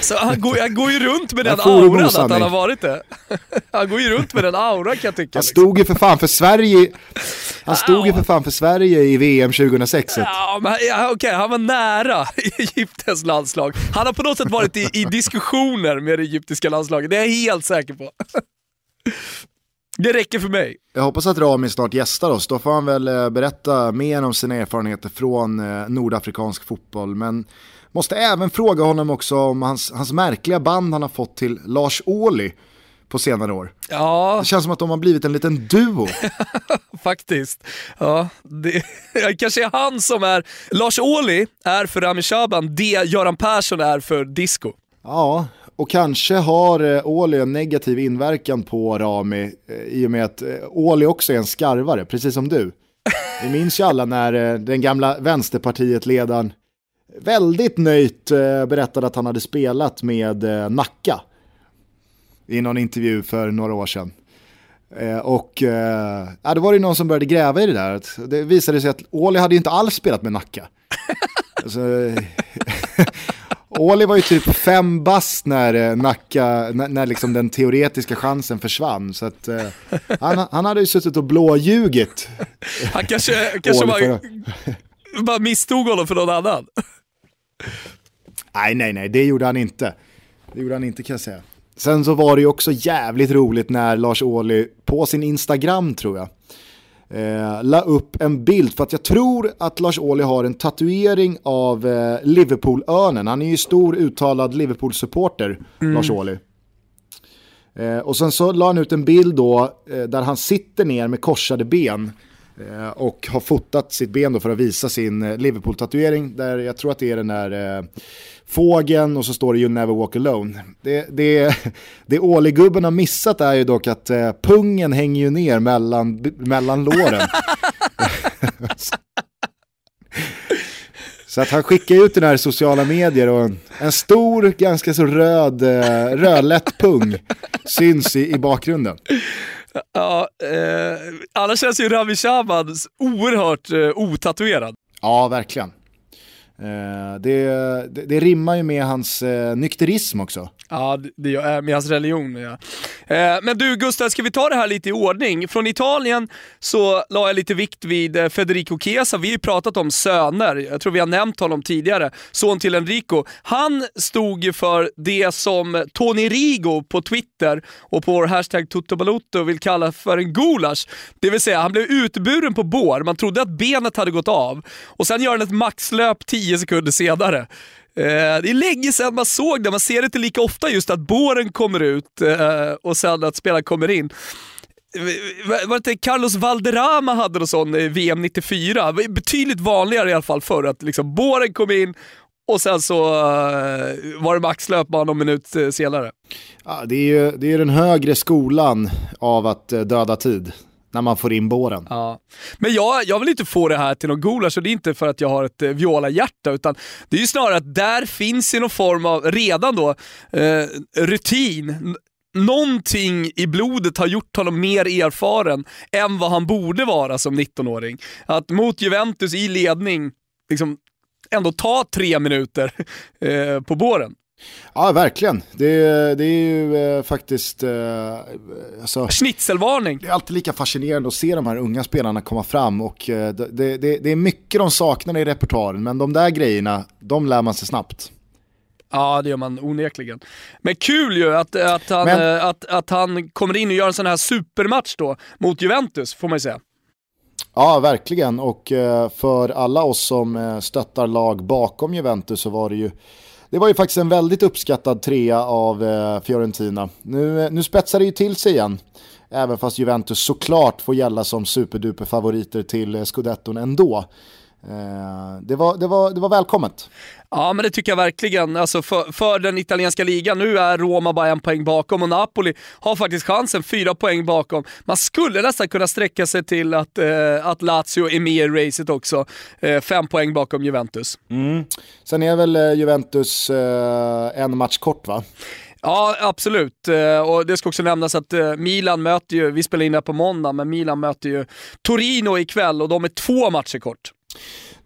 Så han, går, han går ju runt med den auran att han har varit det. Han går ju runt med den auran kan jag tycka. Han stod ju för fan för Sverige, han stod ju för fan för Sverige i VM 2006. Ja, men, ja, okej, han var nära Egyptens landslag. Han har på något sätt varit i, i diskussioner med det egyptiska landslaget, det är jag helt säker på. Det räcker för mig. Jag hoppas att Rami snart gästar oss, då får han väl eh, berätta mer om sina erfarenheter från eh, nordafrikansk fotboll. Men måste även fråga honom också om hans, hans märkliga band han har fått till Lars Ohly på senare år. Ja. Det känns som att de har blivit en liten duo. Faktiskt. Ja, det kanske är han som är... Lars Ohly är för Rami Shaban det Göran Persson är för disco. Ja, och kanske har eh, Ohly en negativ inverkan på Rami eh, i och med att eh, Ohly också är en skarvare, precis som du. Vi minns ju alla när den gamla vänsterpartiet-ledaren väldigt nöjt berättade att han hade spelat med Nacka i någon intervju för några år sedan. och ja, då var det någon som började gräva i det där. Det visade sig att Ohly hade inte alls spelat med Nacka. alltså, var ju typ fem bast när eh, Nacka, när, när liksom den teoretiska chansen försvann. Så att, eh, han, han hade ju suttit och blåljugit. Han kanske, kanske bara, bara misstog honom för någon annan. Nej, nej, nej, det gjorde han inte. Det gjorde han inte kan jag säga. Sen så var det ju också jävligt roligt när Lars Ohly på sin Instagram tror jag, eh, la upp en bild för att jag tror att Lars Ohly har en tatuering av eh, Liverpool-örnen. Han är ju stor uttalad Liverpool-supporter, mm. Lars Ohly. Eh, och sen så la han ut en bild då eh, där han sitter ner med korsade ben Eh, och har fotat sitt ben då för att visa sin eh, Liverpool-tatuering. Där jag tror att det är den där eh, fågeln och så står det You never walk alone. Det, det, det Ålegubben har missat är ju dock att eh, pungen hänger ju ner mellan, mellan låren. så att han skickar ut den här sociala medier och en, en stor, ganska så röd, eh, rödlätt pung syns i, i bakgrunden. Ja, eh, annars känns ju Ravi Shaban oerhört eh, otatuerad. Ja, verkligen. Eh, det, det, det, rimmar ju med hans eh, nykterism också. Ja, det är eh, med hans religion. Ja. Eh, men du Gustav, ska vi ta det här lite i ordning? Från Italien så la jag lite vikt vid eh, Federico Chiesa. Vi har ju pratat om söner, jag tror vi har nämnt honom tidigare. Son till Enrico. Han stod ju för det som Tony Rigo på Twitter och på vår hashtag Tuttobalotto vill kalla för en gulasch. Det vill säga, han blev utburen på bår, man trodde att benet hade gått av och sen gör han ett maxlöp 10 tio sekunder senare. Eh, det är länge sedan man såg det, man ser det inte lika ofta just att båren kommer ut eh, och sen att spelaren kommer in. Eh, var det Carlos Valderrama hade någon sån i VM 94? Betydligt vanligare i alla fall förr att liksom båren kom in och sen så uh, var det maxlöp bara någon minut eh, senare. Ja, det är ju det är den högre skolan av att döda tid när man får in båren. Ja. Men jag, jag vill inte få det här till någon gulasch och det är inte för att jag har ett eh, Viola-hjärta utan det är ju snarare att där finns ju någon form av, redan då, eh, rutin. Någonting i blodet har gjort honom mer erfaren än vad han borde vara som 19-åring. Att mot Juventus i ledning, liksom ändå ta tre minuter eh, på båren. Ja, verkligen. Det, det är ju eh, faktiskt... Eh, alltså, Schnitzelvarning. Det är alltid lika fascinerande att se de här unga spelarna komma fram och eh, det, det, det, är mycket de saknar i repertoaren, men de där grejerna, de lär man sig snabbt. Ja, det gör man onekligen. Men kul ju att, att, han, men... Eh, att, att han kommer in och gör en sån här supermatch då mot Juventus, får man ju säga. Ja, verkligen. Och eh, för alla oss som eh, stöttar lag bakom Juventus så var det ju det var ju faktiskt en väldigt uppskattad trea av eh, Fiorentina. Nu, eh, nu spetsar det ju till sig igen. Även fast Juventus såklart får gälla som superduper favoriter till eh, scudetton ändå. Eh, det, var, det, var, det var välkommet. Ja, men det tycker jag verkligen. Alltså för, för, den italienska ligan, nu är Roma bara en poäng bakom och Napoli har faktiskt chansen, fyra poäng bakom. Man skulle nästan kunna sträcka sig till att, eh, att Lazio är med i racet också. Eh, fem poäng bakom Juventus. Mm. Sen är väl eh, Juventus eh, en match kort va? Ja, absolut. Eh, och det ska också nämnas att Milan möter ju, vi spelar in det på måndag, men Milan möter ju Torino ikväll och de är två matcher kort.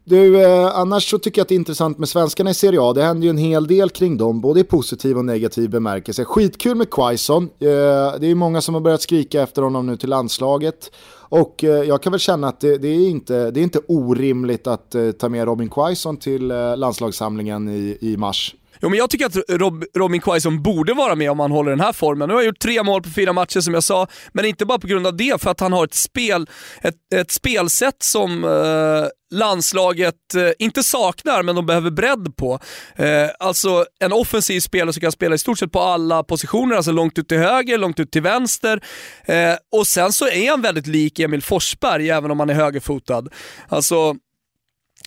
Du, eh, annars så tycker jag att det är intressant med svenskarna i Serie A. Det händer ju en hel del kring dem, både i positiv och negativ bemärkelse. Skitkul med Quaison. Eh, det är många som har börjat skrika efter honom nu till landslaget. Och eh, jag kan väl känna att det, det, är, inte, det är inte orimligt att eh, ta med Robin Quaison till eh, landslagssamlingen i, i mars. Jo, men jag tycker att Rob, Robin Quaison borde vara med om han håller den här formen. Nu har han gjort tre mål på fyra matcher som jag sa, men inte bara på grund av det, för att han har ett, spel, ett, ett spelsätt som eh, landslaget eh, inte saknar, men de behöver bredd på. Eh, alltså en offensiv spelare som kan spela i stort sett på alla positioner, alltså långt ut till höger, långt ut till vänster. Eh, och sen så är han väldigt lik Emil Forsberg, även om han är högerfotad. Alltså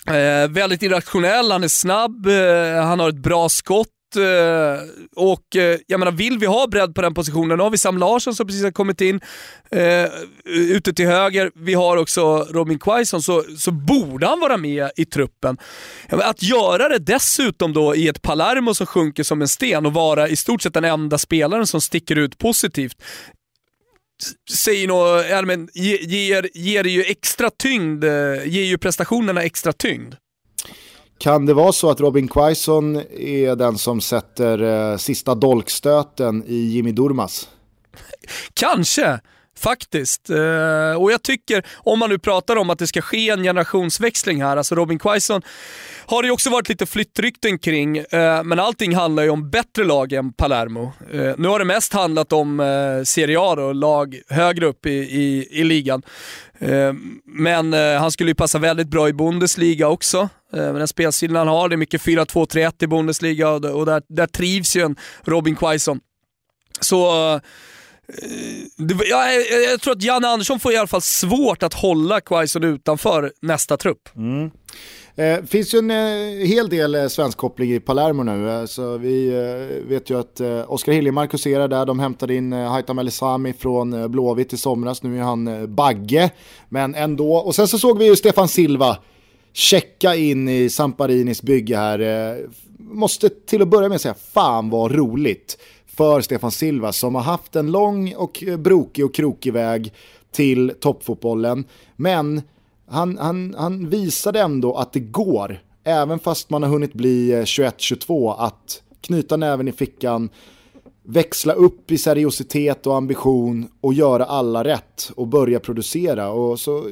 Eh, väldigt irrationell, han är snabb, eh, han har ett bra skott. Eh, och eh, jag menar, vill vi ha bredd på den positionen, nu har vi Sam Larsson som precis har kommit in eh, ute till höger. Vi har också Robin Quaison, så, så borde han vara med i truppen. Att göra det dessutom då i ett Palermo som sjunker som en sten och vara i stort sett den enda spelaren som sticker ut positivt säger något, ja, men, ger, ger ju extra tyngd, eh, ger ju prestationerna extra tyngd. Kan det vara så att Robin Quaison är den som sätter eh, sista dolkstöten i Jimmy Durmas? Kanske. Faktiskt. Eh, och jag tycker, om man nu pratar om att det ska ske en generationsväxling här, alltså Robin Quaison har det ju också varit lite flyttrykten kring, eh, men allting handlar ju om bättre lag än Palermo. Eh, nu har det mest handlat om Serie A och lag högre upp i, i, i ligan. men han skulle ju passa väldigt bra i Bundesliga också. Med den spelstilen han har, det är mycket 4-2-3-1 i Bundesliga och, där, där trivs ju en Robin Quaison. Så jag, jag, jag, tror att Janne Andersson får i alla fall svårt att hålla Quaison utanför nästa trupp. Mm. Eh, finns ju en eh, hel del eh, svensk koppling i Palermo nu. Eh, så vi eh, vet ju att eh, Oskar Hiljemark huserar där. De hämtade in eh, Haitham Elisami från eh, Blåvitt i somras. Nu är han eh, Bagge. Men ändå. Och sen så såg vi ju Stefan Silva checka in i Samparinis bygge här. Eh, måste till att börja med säga, fan vad roligt för Stefan Silva som har haft en lång och brokig och krokig väg till toppfotbollen. Men han, han, han visade ändå att det går, även fast man har hunnit bli eh, 21-22, att knyta näven i fickan, växla upp i seriositet och ambition och göra alla rätt och börja producera. Och så,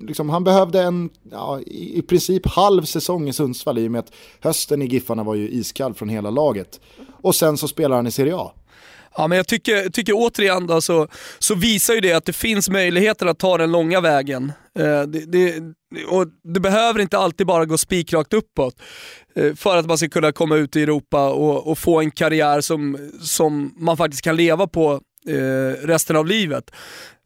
liksom, han behövde en ja, i princip halv säsong i Sundsvall i och med att hösten i Giffarna var ju iskall från hela laget. Och sen så spelar han i Serie A. Ja, men jag tycker, tycker återigen då, så, så visar ju det att det finns möjligheter att ta den långa vägen. Eh, det, det, och det behöver inte alltid bara gå spikrakt uppåt Eh, för att man ska kunna komma ut i Europa och, och, få en karriär som, som man faktiskt kan leva på eh, resten av livet.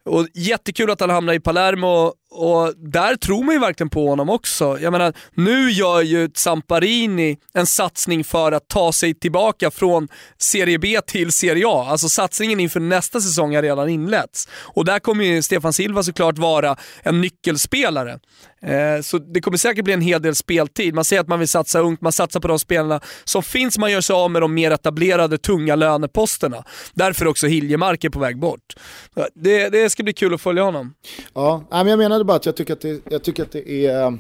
Och Jättekul att han hamnade i Palermo och där tror man ju verkligen på honom också. Jag menar, nu gör ju Zamparini en satsning för att ta sig tillbaka från Serie B till Serie A. Alltså satsningen inför nästa säsong har redan inletts. Och där kommer ju Stefan Silva såklart vara en nyckelspelare. Eh, så det kommer säkert bli en hel del speltid. Man säger att man vill satsa ungt, man satsar på de spelarna som finns, man gör sig av med de mer etablerade, tunga löneposterna. Därför också Hiljemark är på väg bort. Det, det ska bli kul att följa honom. Ja, men jag menade bara att jag tycker att det, jag tycker att det är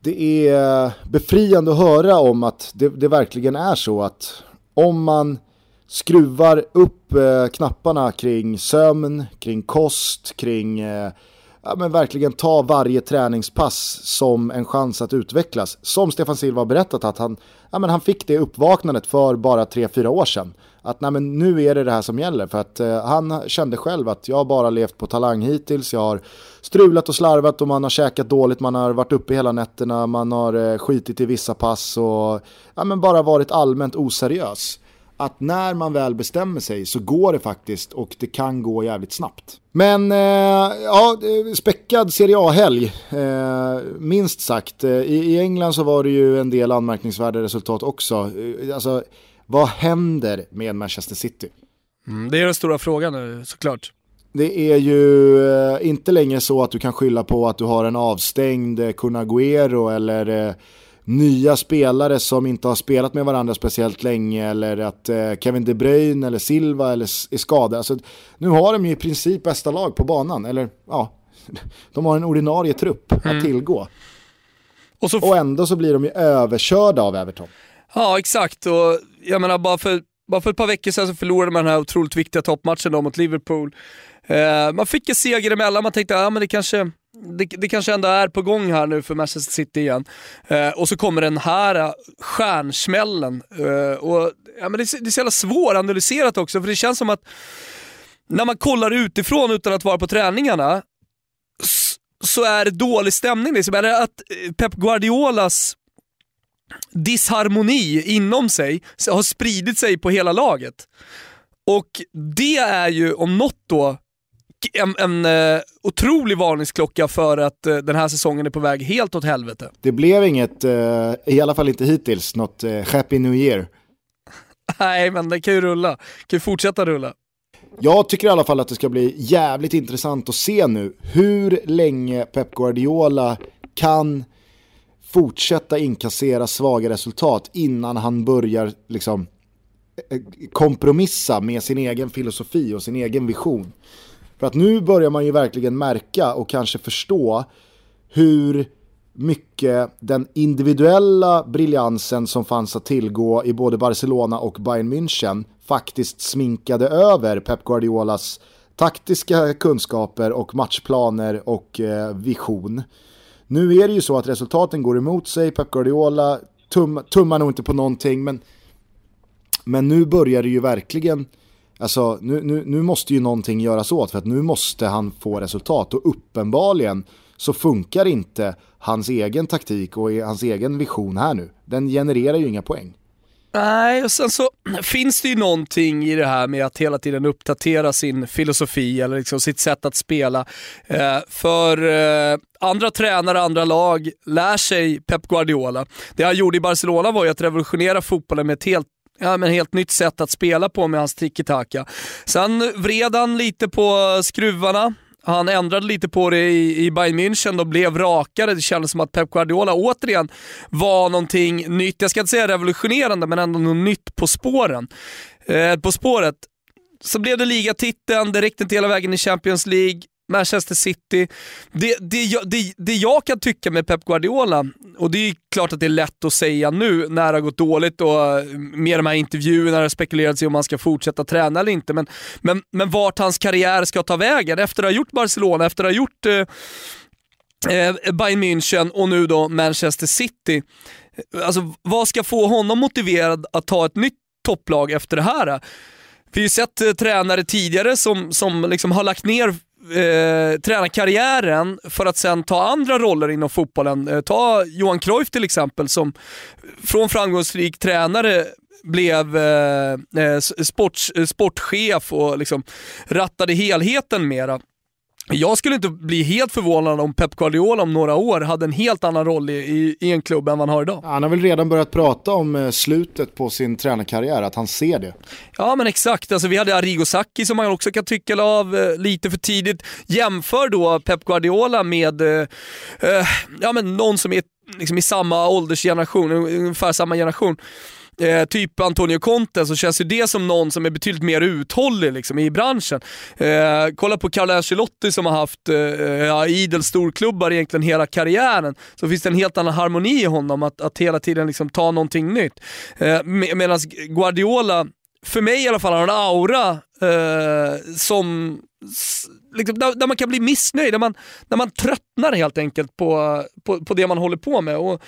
det är befriande att höra om att det, det verkligen är så att om man skruvar upp eh, knapparna kring sömn, kring kost, kring eh, ja, men verkligen ta varje träningspass som en chans att utvecklas. Som Stefan Silva har berättat att han, ja, men han fick det uppvaknandet för bara 3-4 år sedan. Att nej, men nu är det det här som gäller för att eh, han kände själv att jag har bara levt på talang hittills, jag har strulat och slarvat och man har käkat dåligt, man har varit uppe hela nätterna, man har eh, skitit i vissa pass och ja, men bara varit allmänt oseriös att när man väl bestämmer sig så går det faktiskt och det kan gå jävligt snabbt. Men eh, ja, eh, späckad Serie A-helg, eh, minst sagt. Eh, I, I, England så var det ju en del anmärkningsvärda resultat också. Eh, alltså, vad händer med Manchester City? Mm, det är den stora frågan nu såklart. Det är ju eh, inte längre så att du kan skylla på att du har en avstängd eh, Kun Agüero eller nya spelare som inte har spelat med varandra speciellt länge eller att eh, Kevin De Bruyne eller Silva eller är skadade. Alltså, nu har de ju i princip bästa lag på banan, eller ja, de har en ordinarie trupp mm. att tillgå. Och, och ändå så blir de ju överkörda av Everton. Ja, exakt. Och jag menar, bara för, bara för ett par veckor sedan så förlorade man den här otroligt viktiga toppmatchen då mot Liverpool. Eh, man fick en seger emellan, man tänkte att ah, det kanske det, det, kanske ändå är på gång här nu för Manchester City igen. Eh, och så kommer den här stjärnsmällen. Eh, och, ja, men det, det är så jävla svåranalyserat också, för det känns som att när man kollar utifrån utan att vara på träningarna, så är det dålig stämning. Liksom. Eller att eh, Pep Guardiolas disharmoni inom sig har spridit sig på hela laget. Och det är ju om något då en, en uh, otrolig varningsklocka för att uh, den här säsongen är på väg helt åt helvete. Det blev inget, uh, i alla fall inte hittills, något uh, Happy New Year. Nej, men det kan ju rulla. Det kan ju fortsätta rulla. Jag tycker i alla fall att det ska bli jävligt intressant att se nu hur länge Pep Guardiola kan fortsätta inkassera svaga resultat innan han börjar liksom eh, kompromissa med sin egen filosofi och sin egen vision. För att nu börjar man ju verkligen märka och kanske förstå hur mycket den individuella briljansen som fanns att tillgå i både Barcelona och Bayern München faktiskt sminkade över Pep Guardiolas taktiska kunskaper och matchplaner och eh, vision. Nu är det ju så att resultaten går emot sig, Pep Guardiola tum, tummar nog inte på någonting, men, men nu börjar det ju verkligen Alltså nu, nu, nu måste ju någonting göras åt för att nu måste han få resultat och uppenbarligen så funkar inte hans egen taktik och hans egen vision här nu. Den genererar ju inga poäng. Nej, och sen så finns det ju någonting i det här med att hela tiden uppdatera sin filosofi eller liksom sitt sätt att spela. Eh, för eh, andra tränare, andra lag lär sig Pep Guardiola. Det han gjorde i Barcelona var ju att revolutionera fotbollen med ett helt ja, men helt nytt sätt att spela på med hans tiki-taka. Sen vred han lite på skruvarna. Han ändrade lite på det i, i Bayern München och blev rakare. Det kändes som att Pep Guardiola återigen var någonting nytt. Jag ska inte säga revolutionerande, men ändå något nytt på spåren. Eh, på spåret. Så blev det ligatiteln, det räckte inte hela vägen i Champions League. Manchester City. Det, det, det, det jag kan tycka med Pep Guardiola, och det är klart att det är lätt att säga nu när det har gått dåligt och eh, med de här intervjuerna har spekulerats i om han ska fortsätta träna eller inte, men, men, men vart hans karriär ska ta vägen efter att ha gjort Barcelona, efter att ha gjort eh, eh, Bayern München och nu då Manchester City. Alltså vad ska få honom motiverad att ta ett nytt topplag efter det här? Vi har ju sett eh, tränare tidigare som, som liksom har lagt ner eh, tränarkarriären för att sen ta andra roller inom fotbollen. Eh, ta Johan Cruyff till exempel som från framgångsrik tränare blev eh, eh sports, sportchef och liksom rattade helheten mera jag skulle inte bli helt förvånad om Pep Guardiola om några år hade en helt annan roll i, i, i en klubb än vad han har idag. Han har väl redan börjat prata om eh, slutet på sin tränarkarriär, att han ser det. Ja men exakt, alltså, vi hade Arrigo Sacchi som man också kan tycka av eh, lite för tidigt. Jämför då Pep Guardiola med eh, eh ja, men någon som är liksom i samma åldersgeneration, ungefär samma generation eh, typ Antonio Conte så känns ju det som någon som är betydligt mer uthållig liksom, i branschen. Eh, kolla på Carlo Ancelotti som har haft eh, ja, idel storklubbar egentligen hela karriären. Så finns det en helt annan harmoni i honom att, att hela tiden liksom, ta någonting nytt. Eh, med, Medan Guardiola, för mig i alla fall, har en aura eh, som Liksom, där, där, man kan bli missnöjd, där man, där man tröttnar helt enkelt på, på, på det man håller på med. Och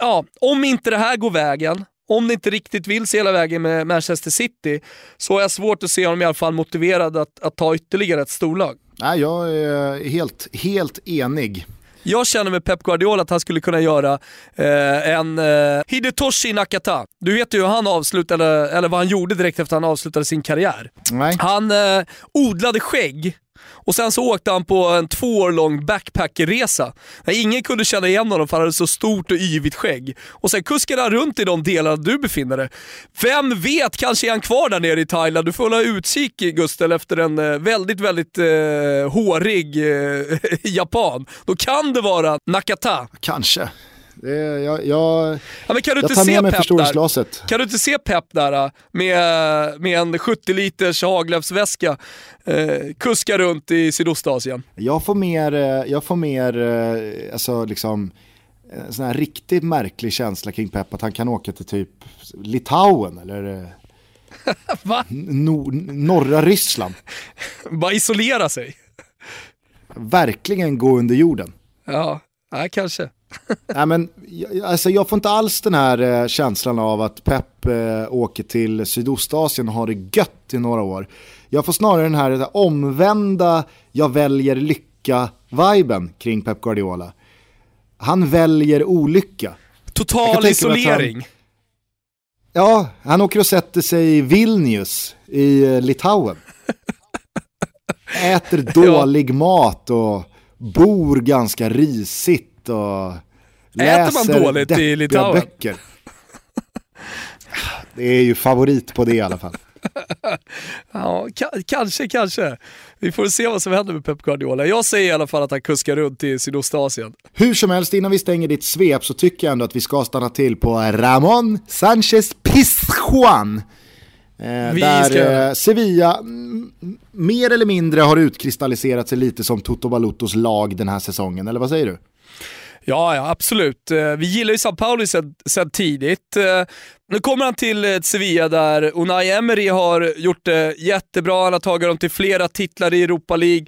ja, om inte det här går vägen, om det inte riktigt vill se hela vägen med Manchester City, så har jag svårt att se honom i alla fall motiverad att, att ta ytterligare ett storlag. Nej, jag är helt, helt enig. Jag känner med Pep Guardiola att han skulle kunna göra eh, en eh, Hidetoshi Nakata. Du vet ju hur han avslutade, eller vad han gjorde direkt efter att han avslutade sin karriär. Nej. Han eh, odlade skägg och sen så åkte han på en två år lång backpackerresa. Ingen kunde känna igen honom för han hade så stort och yvigt skägg. Och sen kuskade han runt i de delarna du befinner dig. Vem vet, kanske är han kvar där nere i Thailand. Du får hålla utkik Gustel efter en eh, väldigt, väldigt eh, hårig eh, japan. Då kan det vara Nakata. Kanske. Det, jag, jag, ja, men kan du jag inte tar se med mig förstoringsglaset. Kan du inte se Pep där äh, med, med en 70 liters Haglöfsväska eh, kuska runt i Sydostasien? Jag får mer, jag får mer alltså liksom, en sån här riktigt märklig känsla kring Pep att han kan åka till typ Litauen eller? No, norra Ryssland. Bara isolera sig. Verkligen gå under jorden. Ja, ja kanske. Nej, men, alltså, jag får inte alls den här eh, känslan av att Pep eh, åker till Sydostasien och har det gött i några år. Jag får snarare den här, den här omvända jag väljer lycka-viben kring Pep Guardiola. Han väljer olycka. Total isolering. Han, ja, han åker och sätter sig i Vilnius i eh, Litauen. Äter dålig ja. mat och bor ganska risigt och läser Äter man dåligt i Litauen? böcker. Det är ju favorit på det i alla fall. ja, kanske, kanske. Vi får se vad som händer med Pep Guardiola. Jag säger i alla fall att han kuskar runt i Sydostasien. Hur som helst, innan vi stänger ditt svep så tycker jag ändå att vi ska stanna till på Ramon Sanchez Pizjuan. Eh, där ska... eh, Sevilla mer eller mindre har utkristalliserat sig lite som Toto Baluttos lag den här säsongen, eller vad säger du? Ja, ja, absolut. Eh, vi gillar ju Sao Paulo sedan tidigt. Eh, nu kommer han till eh, Sevilla där Unai Emery har gjort det jättebra, han har tagit dem till flera titlar i Europa League.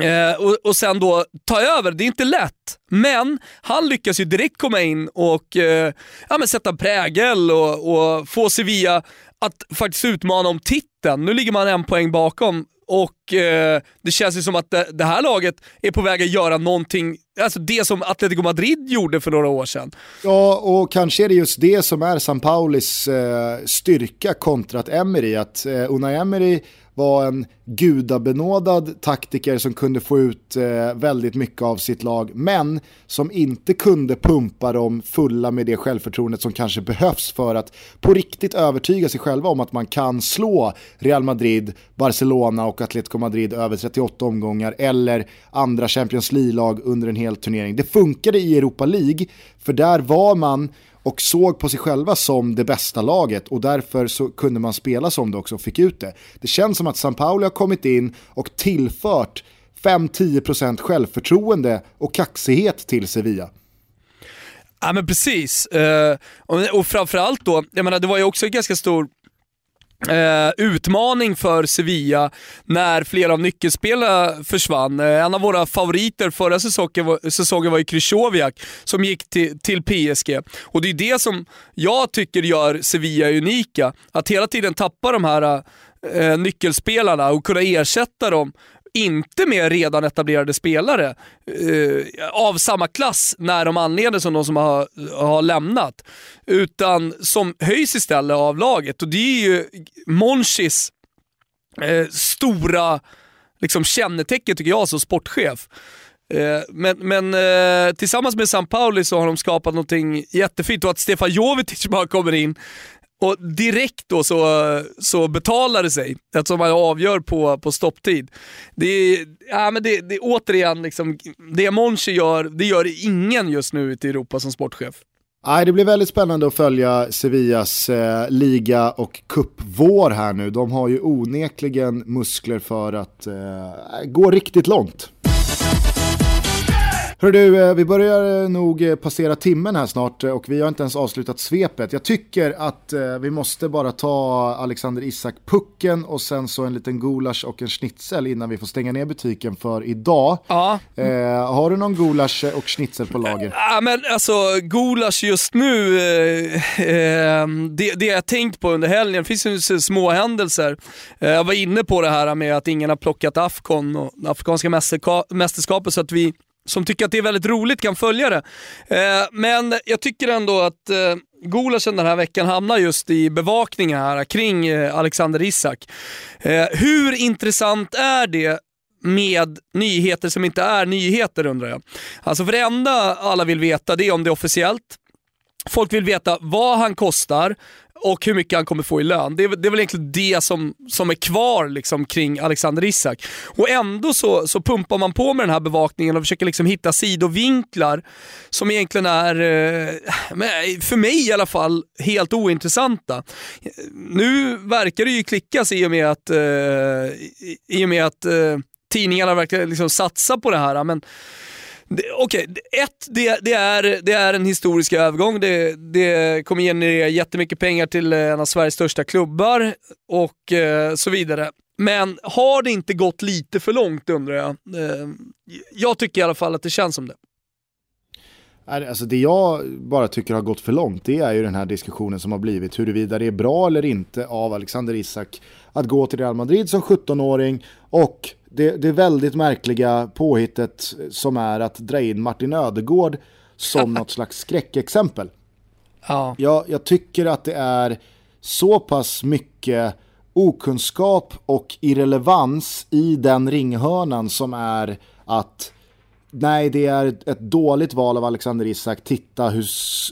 Eh, och, och sen då ta över, det är inte lätt. Men han lyckas ju direkt komma in och eh, ja, men sätta prägel och, och få Sevilla att faktiskt utmana om titeln. Nu ligger man en poäng bakom och eh, det känns ju som att det, det, här laget är på väg att göra någonting, alltså det som Atletico Madrid gjorde för några år sedan. Ja, och kanske är det just det som är San Paulis eh, styrka kontra att Emery, att eh, Unai Emery var en gudabenådad taktiker som kunde få ut eh, väldigt mycket av sitt lag, men som inte kunde pumpa dem fulla med det självförtroendet som kanske behövs för att på riktigt övertyga sig själva om att man kan slå Real Madrid, Barcelona och Atletico Madrid över 38 omgångar eller andra Champions League-lag under en hel turnering. Det funkade i Europa League, för där var man och såg på sig själva som det bästa laget och därför så kunde man spela som det också och fick ut det. Det känns som att San Paolo har kommit in och tillfört 5-10% självförtroende och kaxighet till Sevilla. Ja men precis, eh, och, och framförallt då, jag menar det var ju också en ganska stor Eh, utmaning för Sevilla när flera av nyckelspelarna försvann. Eh, en av våra favoriter förra säsongen var, säsongen var ju Krychowiak som gick till, till PSG. Och det är det som jag tycker gör Sevilla unika. Att hela tiden tappa de här eh, nyckelspelarna och kunna ersätta dem inte med redan etablerade spelare eh, av samma klass när de anleder som de som har, har lämnat. Utan som höjs istället av laget och det är ju Monchis eh, stora liksom kännetecken tycker jag som sportchef. Eh, men, men eh, tillsammans med San Pauli så har de skapat någonting jättefint och att Stefan Jovetic bara kommer in och direkt då så, så betalar det sig, eftersom man avgör på, på stopptid. Det är, ja, men det, det, återigen, liksom, det Monchi gör, det gör ingen just nu ute i Europa som sportchef. Nej, det blir väldigt spännande att följa Sevillas eh, liga och cupvår här nu. De har ju onekligen muskler för att eh, gå riktigt långt. Hör du, eh, vi börjar eh, nog eh, passera timmen här snart och vi har inte ens avslutat svepet. Jag tycker att vi måste bara ta Alexander Isak pucken och sen så en liten gulasch och en schnitzel innan vi får stänga ner butiken för idag. Ja. Eh, har du någon gulasch och schnitzel på lager? Ja, men alltså gulasch just nu, eh, det, det jag tänkt på under helgen, det finns ju små händelser. Jag var inne på det här med att ingen har plockat Afcon och Afrikanska mästerskapet så att vi som tycker att det är väldigt roligt kan följa det. Eh, men jag tycker ändå att eh, Gulaschen den här veckan hamnar just i bevakningen här kring eh, Alexander Isak. Eh, hur intressant är det med nyheter som inte är nyheter undrar jag. Alltså för det enda alla vill veta det är om det är officiellt. Folk vill veta vad han kostar, och hur mycket han kommer få i lön. Det är, det är väl egentligen det som, som är kvar liksom, kring Alexander Isak. Och ändå så, så pumpar man på med den här bevakningen och försöker liksom hitta sidovinklar som egentligen är, eh, för mig i alla fall, helt ointressanta. Nu verkar det ju klickas i och med att, eh, i och med att eh, tidningarna verkar liksom satsa på det här. Men Okej, okay. ett, det, det, är, det är en historisk övergång. Det, det kommer generera jättemycket pengar till eh, en av Sveriges största klubbar och eh, så vidare. Men har det inte gått lite för långt undrar jag? Eh, jag tycker i alla fall att det känns som det. Alltså det jag bara tycker har gått för långt det är ju den här diskussionen som har blivit huruvida det är bra eller inte av Alexander Isak att gå till Real Madrid som 17-åring och det, det väldigt märkliga påhittet som är att dra in Martin Ödegård som något slags skräckexempel. Ja. Jag, jag tycker att det är så pass mycket okunskap och irrelevans i den ringhörnan som är att nej, det är ett dåligt val av Alexander Isak, titta hur,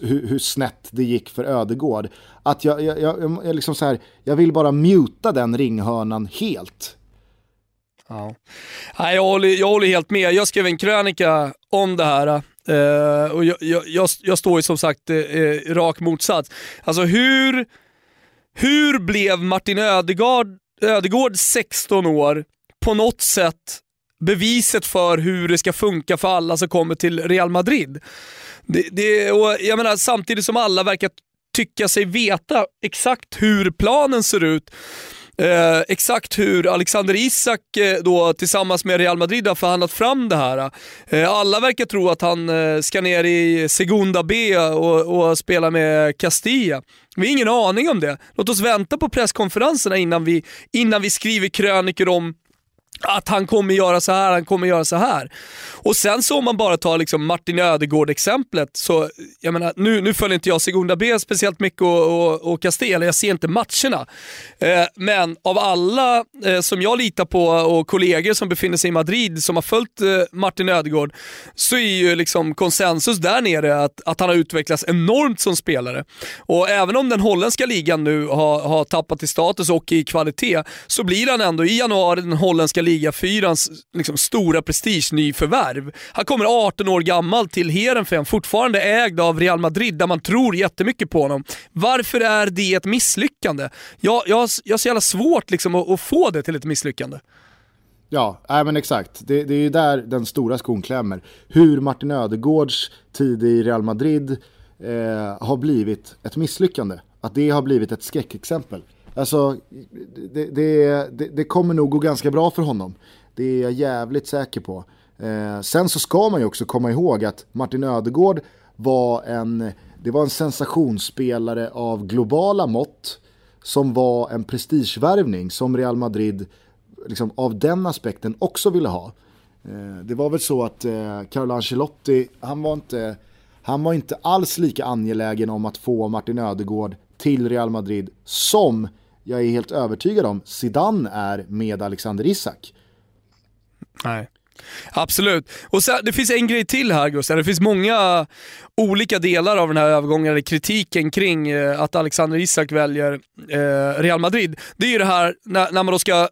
hur, hur snett det gick för Ödegård. Att jag, jag, jag, jag, liksom så här, jag vill bara muta den ringhörnan helt. Ja. Nej, jag, håller, jag håller helt med. Jag skrev en krönika om det här. Uh, och jag, jag, jag, står ju som sagt eh, eh, uh, rak motsats. Alltså hur, hur blev Martin Ödegard, Ödegård 16 år på något sätt beviset för hur det ska funka för alla som kommer till Real Madrid? Det, det, och jag menar, samtidigt som alla verkar tycka sig veta exakt hur planen ser ut Eh, exakt hur Alexander Isak eh, då tillsammans med Real Madrid har förhandlat fram det här. Eh, alla verkar tro att han eh, ska ner i Segunda B och, och spela med Castilla. Vi har ingen aning om det. Låt oss vänta på presskonferenserna innan vi, innan vi skriver krönikor om att han kommer göra så här, han kommer göra så här. Och sen så om man bara tar liksom Martin Ödegård-exemplet, så jag menar, nu, nu följer inte jag Segunda B speciellt mycket och, och, och Castella, jag ser inte matcherna. Eh, men av alla eh, som jag litar på och kollegor som befinner sig i Madrid som har följt eh, Martin Ödegård, så är ju liksom konsensus där nere att, att han har utvecklats enormt som spelare. Och även om den holländska ligan nu har, har tappat i status och i kvalitet, så blir han ändå i januari den holländska ligafyrans liksom, stora prestige-nyförvärv. Han kommer 18 år gammal till Heerenveen, fortfarande ägd av Real Madrid där man tror jättemycket på honom. Varför är det ett misslyckande? Jag, jag, jag har så jävla svårt liksom, att, att få det till ett misslyckande. Ja, äh, men exakt. Det, det är ju där den stora skon klämmer. Hur Martin Ödegårds tid i Real Madrid eh, har blivit ett misslyckande. Att det har blivit ett skräckexempel. Alltså, det, det, det, det, kommer nog gå ganska bra för honom. Det är jag jävligt säker på. Eh, sen så ska man ju också komma ihåg att Martin Ödegård var en, det var en sensationsspelare av globala mått som var en prestigevärvning som Real Madrid liksom, av den aspekten också ville ha. Eh, det var väl så att eh, Carlo Ancelotti, han var, inte, han var inte alls lika angelägen om att få Martin Ödegård till Real Madrid som jag är helt övertygad om Zidane är med Alexander Isak. Nej. Absolut. Och sen, det finns en grej till här Gustav. Det finns många olika delar av den här övergången, eller kritiken kring eh, att Alexander Isak väljer eh, Real Madrid. Det är ju det här när, när man då ska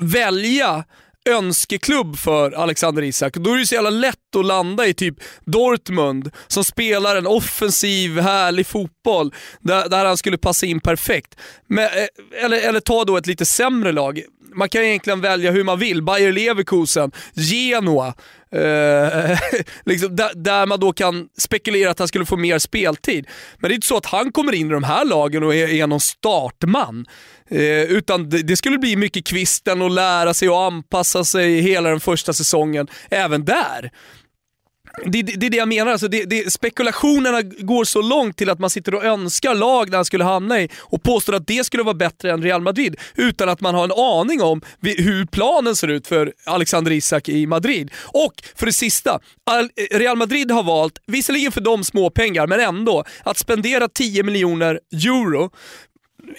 välja önskeklubb för Alexander Isak. Då är det så jävla lätt att landa i typ Dortmund som spelar en offensiv, härlig fotboll där, där han skulle passa in perfekt. Men, eh, eller, eller ta då ett lite sämre lag man kan egentligen välja hur man vill. Bayer Leverkusen, Genoa, eh, liksom där, där, man då kan spekulera att han skulle få mer speltid. Men det är inte så att han kommer in i de här lagen och är, är någon startman. Eh, utan det, det, skulle bli mycket kvisten och lära sig och anpassa sig hela den första säsongen, även där det, det, det, är det jag menar, alltså det, det, spekulationerna går så långt till att man sitter och önskar lag där han skulle hamna i och påstår att det skulle vara bättre än Real Madrid utan att man har en aning om hur planen ser ut för Alexander Isak i Madrid. Och för det sista, eh, Real Madrid har valt, visserligen för dem småpengar, men ändå, att spendera 10 miljoner euro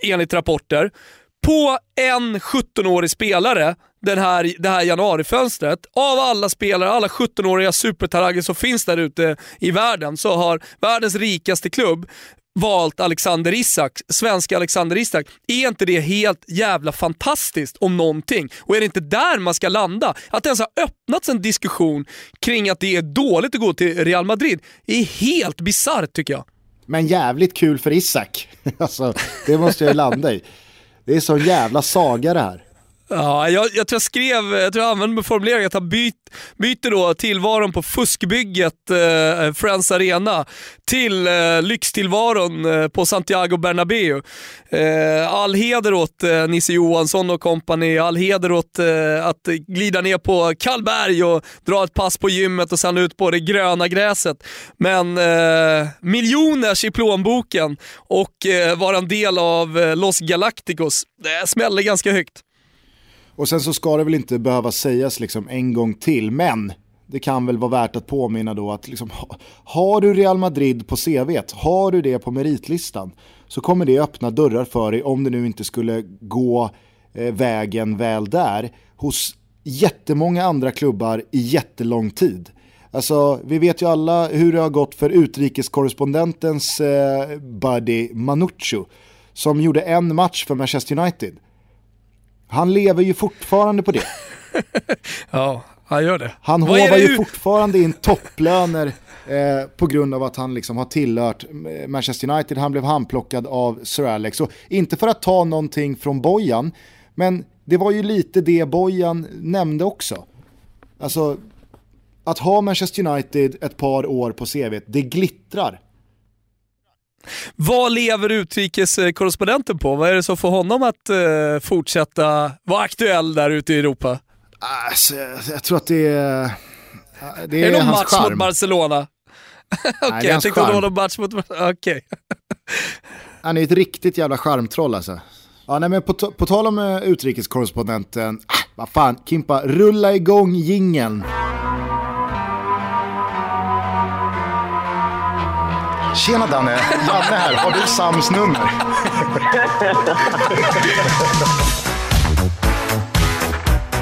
enligt rapporter på en 17-årig spelare den här, det här januarifönstret. Av alla spelare, alla 17-åriga supertalanger som finns där ute i världen så har världens rikaste klubb valt Alexander Isak, svenska Alexander Isak. Är inte det helt jävla fantastiskt om någonting? Och är det inte där man ska landa? Att det ens har öppnats en diskussion kring att det är dåligt att gå till Real Madrid är helt bisarrt tycker jag. Men jävligt kul för Isak. alltså, det måste jag landa i. Det är så jävla saga det här. Ja, jag, jag, tror jag skrev, jag tror jag använde formuleringen att han byt, byter då tillvaron på fuskbygget eh, Friends Arena till eh, lyxtillvaron eh, på Santiago Bernabéu. Eh, all heder åt eh, Nisse Johansson och kompani, all heder åt eh, att glida ner på Kallberg och dra ett pass på gymmet och sen ut på det gröna gräset. Men eh, miljoners i plånboken och eh, vara en del av eh, Los Galacticos, det smäller ganska högt. Och sen så ska det väl inte behöva sägas liksom en gång till, men det kan väl vara värt att påminna då att liksom, har du Real Madrid på CV, har du det på meritlistan, så kommer det öppna dörrar för dig om det nu inte skulle gå eh, vägen väl där hos jättemånga andra klubbar i jättelång tid. Alltså, vi vet ju alla hur det har gått för utrikeskorrespondentens eh, buddy Manucho som gjorde en match för Manchester United. Han lever ju fortfarande på det. ja, han gör det. Han hovar ju fortfarande in topplöner eh, på grund av att han liksom har tillhört Manchester United. Han blev handplockad av Sir Alex. Och inte för att ta någonting från Bojan, men det var ju lite det Bojan nämnde också. Alltså, att ha Manchester United ett par år på CV, det glittrar. Vad lever utrikeskorrespondenten på? Vad är det som får honom att uh, fortsätta vara aktuell där ute i Europa? Alltså, jag tror att det är... Det är, är det någon match charm. mot Barcelona? Okej, okay, jag tänkte att det var någon match mot... Okej. Okay. Han är ett riktigt jävla charmtroll alltså. Ja, nej, men på, på tal om uh, utrikeskorrespondenten, ah, vad fan, Kimpa, rulla igång jingeln. Tjena Danne, Janne här. Har du Sams nummer?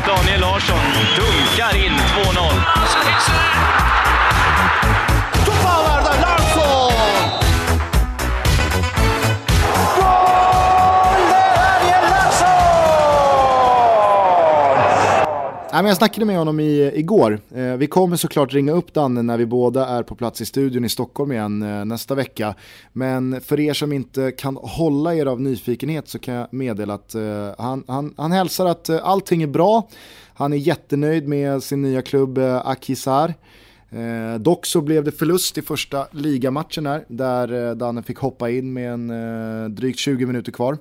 Daniel Larsson dunkar in 2-0. Men jag snackade med honom i, igår. Eh, vi kommer såklart ringa upp Danne när vi båda är på plats i studion i Stockholm igen eh, nästa vecka. Men för er som inte kan hålla er av nyfikenhet så kan jag meddela att eh, han, han, han hälsar att eh, allting är bra. Han är jättenöjd med sin nya klubb eh, Akisar. Eh, dock så blev det förlust i första ligamatchen här, där eh, Danne fick hoppa in med en eh, drygt 20 minuter kvar.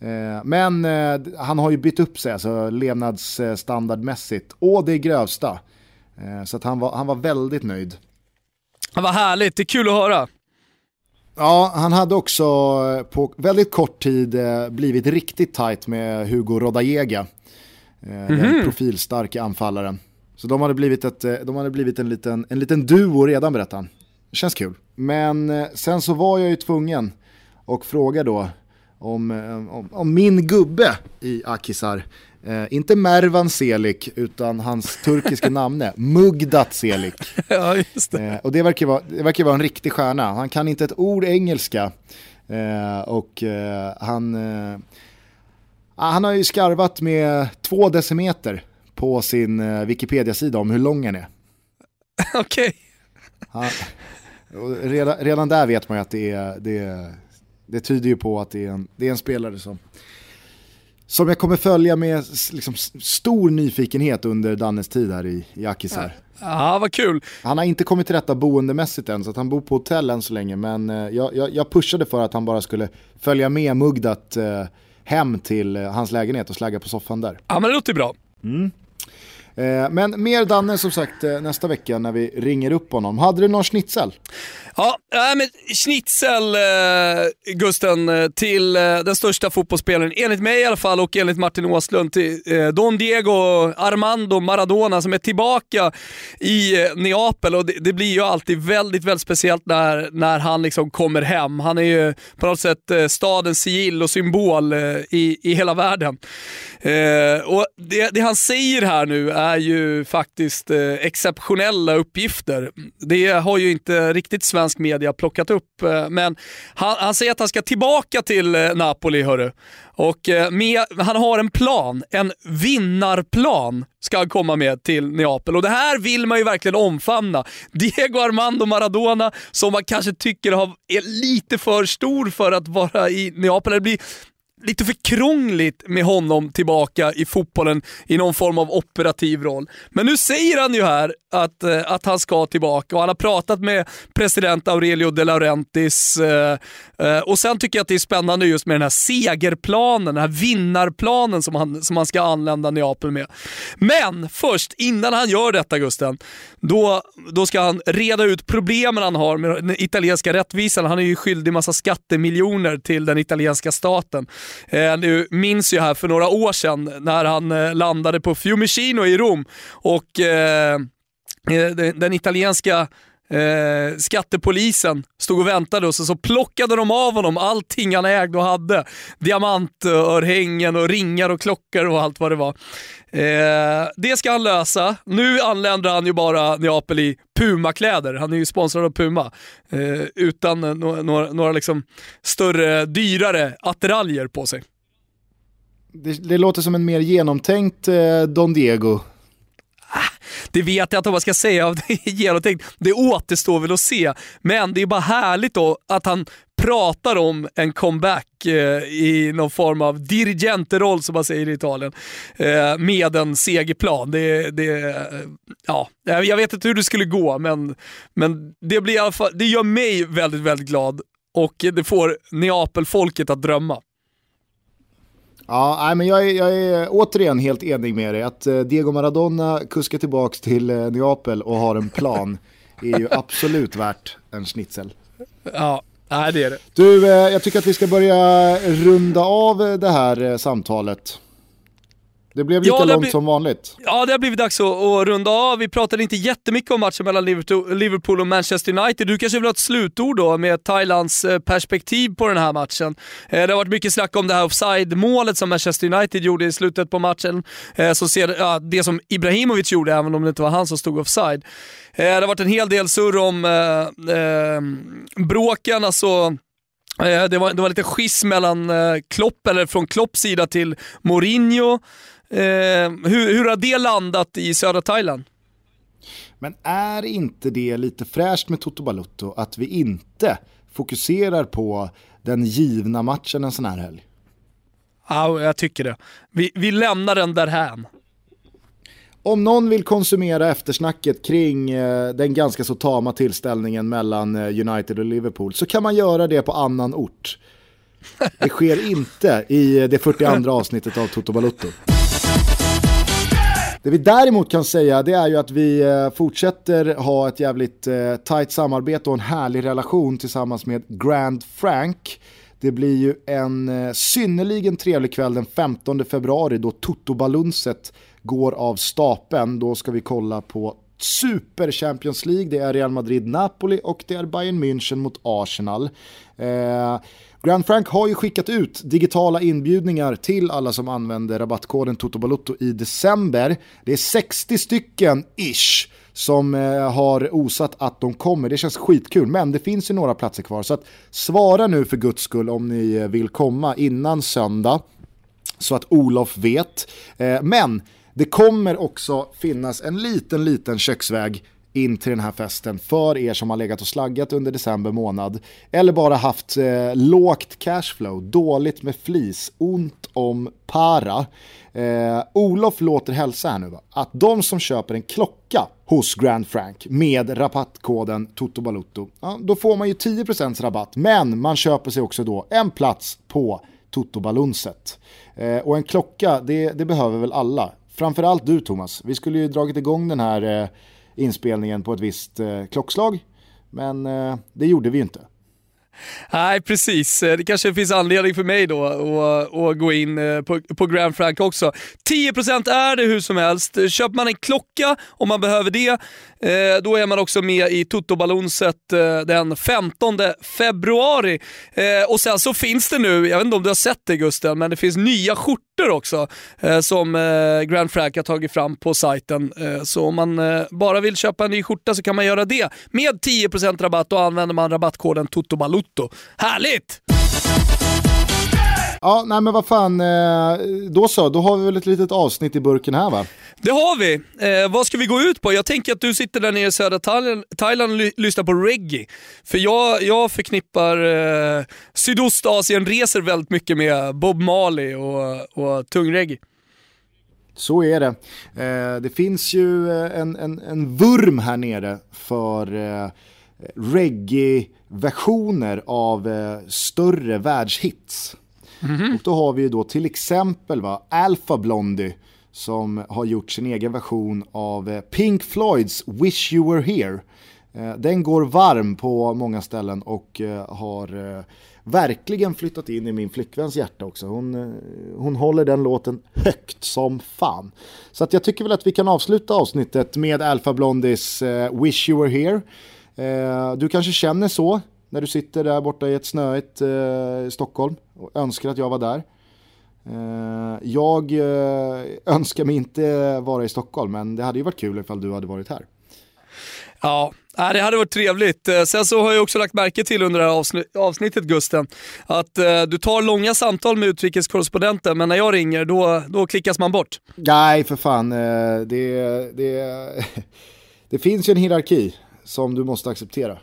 Eh, men eh, han har ju bytt upp sig alltså, levnadsstandardmässigt och det grövsta. Eh, så att han, var, han var väldigt nöjd. Vad härligt, det är kul att höra. Ja, han hade också på väldigt kort tid blivit riktigt tight med Hugo Rodallega. Mm -hmm. Den mhm. profilstarka anfallaren. Så de hade blivit, ett, de hade blivit en, liten, en liten duo redan berättade han. Det känns kul. Men sen så var jag ju tvungen och fråga då om, om, om min gubbe i Akisar Eh, inte Mervan Selik, utan hans turkiska namne, Mugdat Selik. ja, just det. Eh, och det verkar, vara, det verkar vara en riktig stjärna. Han kan inte ett ord engelska. Eh, och eh, han, eh, han har ju skarvat med två decimeter på sin eh, Wikipedia-sida om hur lång han är. Okej. Okay. Redan, redan där vet man ju att det, är, det, det tyder ju på att det är en, det är en spelare som som jag kommer följa med liksom, stor nyfikenhet under Dannes tid här i, i Akisar. Ja, vad kul. Han har inte kommit till rätta boendemässigt än, så att han bor på hotell än så länge. Men eh, jag, jag, jag, pushade för att han bara skulle följa med Mugdat eh, hem till eh, hans lägenhet och slagga på soffan där. Ja, men det låter bra. Mm. Eh, men mer Danne som sagt eh, nästa vecka när vi ringer upp honom. Hade du någon schnitzel? Ja, men schnitzel, eh, Gusten, eh, till eh, den största fotbollsspelaren, enligt mig i alla fall och enligt Martin Åslund, till eh, Don Diego Armando Maradona som är tillbaka i eh, Neapel och det, det, blir ju alltid väldigt, väldigt speciellt när, när han liksom kommer hem. Han är ju på något sätt eh, stadens sigill och symbol i, i hela världen. och det, det, han säger här nu är är ju faktiskt eh, exceptionella uppgifter. Det har ju inte riktigt svensk media plockat upp. Eh, men han, han säger att han ska tillbaka till eh, Napoli, hörru. Och eh, med, han har en plan, en vinnarplan ska han komma med till Neapel. Och det här vill man ju verkligen omfamna. Diego Armando Maradona, som man kanske tycker är lite för stor för att vara i Neapel. Det blir lite för krångligt med honom tillbaka i fotbollen i någon form av operativ roll. Men nu säger han ju här att, eh, att han ska tillbaka och han har pratat med president Aurelio De Laurentiis. Eh, eh, och sen tycker jag att det är spännande just med den här segerplanen, den här vinnarplanen som han, som han ska anlända Neapel med. Men först, innan han gör detta Gusten, då, då ska han reda ut problemen han har med den italienska rättvisan. Han är ju skyldig massa skattemiljoner till den italienska staten. Eh, nu minns jag här för några år sedan när han eh, landade på Fiumicino i Rom och eh, eh den, den italienska Eh, skattepolisen stod och väntade och så, så plockade de av honom allting han ägde och hade. Diamantörhängen och ringar och klockor och allt vad det var. Eh, det ska han lösa. Nu anländer han ju bara Neapel i Puma-kläder. Han är ju sponsrad av Puma. Eh, utan några, några, några liksom större, dyrare attiraljer på sig. Det, det, låter som en mer genomtänkt eh, Don Diego det vet jag inte vad ska säga av det genomtänkt. Det återstår väl att se. Men det är bara härligt då att han pratar om en comeback eh, i någon form av dirigenteroll som man säger i Italien. Eh, med en segerplan. Det, det, ja, jag vet inte hur det skulle gå men, men det, blir i alla fall, det gör mig väldigt, väldigt glad och det får Neapel-folket att drömma. Ja, nej, men jag är, jag är återigen helt enig med dig. Att eh, Diego Maradona kuskar tillbaka till eh, Neapel och har en plan är ju absolut värt en schnitzel. Ja, nej det är det. Du, eh, jag tycker att vi ska börja runda av det här samtalet. Det blev lika ja, det långt bli... som vanligt. Ja, det har blivit dags att, att, runda av. Vi pratade inte jättemycket om matchen mellan Liverpool och Manchester United. Du kanske vill ha ett slutord då med Thailands eh, perspektiv på den här matchen. Eh, det har varit mycket snack om det här offside-målet som Manchester United gjorde i slutet på matchen. Eh, så ser, ja, det som Ibrahimovic gjorde, även om det inte var han som stod offside. Det har varit en hel del surr om eh, eh, bråken, alltså det var, det var lite schism mellan Klopp, eller från Klopps sida till Mourinho. Eh, hur, hur har det landat i södra Thailand? Men är inte det lite fräscht med Toto Balutto att vi inte fokuserar på den givna matchen en sån här helg? Ja, jag tycker det. Vi, vi lämnar den därhän. Om någon vill konsumera eftersnacket kring eh, den ganska så tama tillställningen mellan eh, United och Liverpool så kan man göra det på annan ort. Det sker inte i det 42 avsnittet av Toto Balutto. Det vi däremot kan säga det är ju att vi eh, fortsätter ha ett jävligt eh, tajt samarbete och en härlig relation tillsammans med Grand Frank. Det blir ju en eh, synnerligen trevlig kväll den 15 februari då Toto Balunset går av stapeln. Då ska vi kolla på Super Champions League, det är Real Madrid-Napoli och det är Bayern München mot Arsenal. Eh, Grand Frank har ju skickat ut digitala inbjudningar till alla som använder rabattkoden TOTOBALUTTO i december. Det är 60 stycken ish som eh, har osat att de kommer. Det känns skitkul, men det finns ju några platser kvar. Så att svara nu för guds skull om ni eh, vill komma innan söndag så att Olof vet. Eh, men det kommer också finnas en liten, liten köksväg in till den här festen för er som har legat och slaggat under december månad eller bara haft eh, lågt cashflow, dåligt med flis, ont om para. Eh, Olof låter hälsa här nu va? att de som köper en klocka hos Grand Frank med rabattkoden TOTOBALUTTO, ja, då får man ju 10% rabatt men man köper sig också då en plats på Toto-balunset. Eh, och en klocka, det, det, behöver väl alla. Framförallt du Thomas. Vi skulle ju dragit igång den här eh, inspelningen på ett visst eh, klockslag. Men eh, det gjorde vi inte. Nej, precis. Eh, det kanske finns anledning för mig då att, att gå in eh, på, på Grand Frank också. 10% är det hur som helst. Köper man en klocka om man behöver det, eh, då är man också med i Toto-balonset den 15 februari. Och sen så finns det nu, jag vet inte om du har sett det Gusten, men det finns nya skjortor också eh, som eh, Grand Frank har tagit fram på sajten. Eh, så om man bara vill köpa en ny skjorta så kan man göra det med 10% rabatt och använder man rabattkoden TotoBalutto. Härligt! Ja, nej men vad fan, eh, då så, då har vi väl ett litet avsnitt i burken här va? Det har vi. Eh, vad ska vi gå ut på? Jag tänker att du sitter där nere i södra Thailand, Thailand och lyssnar på reggae. För jag, jag förknippar eh, Sydostasien-resor väldigt mycket med Bob Marley och, och tung reggae. Så är det. Eh, det finns ju eh, en, en, en vurm här nere för eh, reggae-versioner av eh, större världshits. Mm -hmm. Och då har vi ju då till exempel va, Alpha Blondie som har gjort sin egen version av eh, Pink Floyds Wish You Were Here. Eh, den går varm på många ställen och eh, har verkligen flyttat in i min flickväns hjärta också. Hon, hon håller den låten högt som fan. Så att jag tycker väl att vi kan avsluta avsnittet med Alpha Blondies Wish You Were Here. Du kanske känner så när du sitter där borta i ett snöigt eh, Stockholm och önskar att jag var där. Eh, jag eh, önskar mig inte vara i Stockholm men det hade ju varit kul ifall du hade varit här. Ja, det hade varit trevligt. Eh, sen så har jag också lagt märke till under det här avsnittet Gusten, att eh, du tar långa samtal med utrikeskorrespondenten men när jag ringer då, då klickas man bort. Nej för fan, det, det, det finns ju en hierarki som du måste acceptera.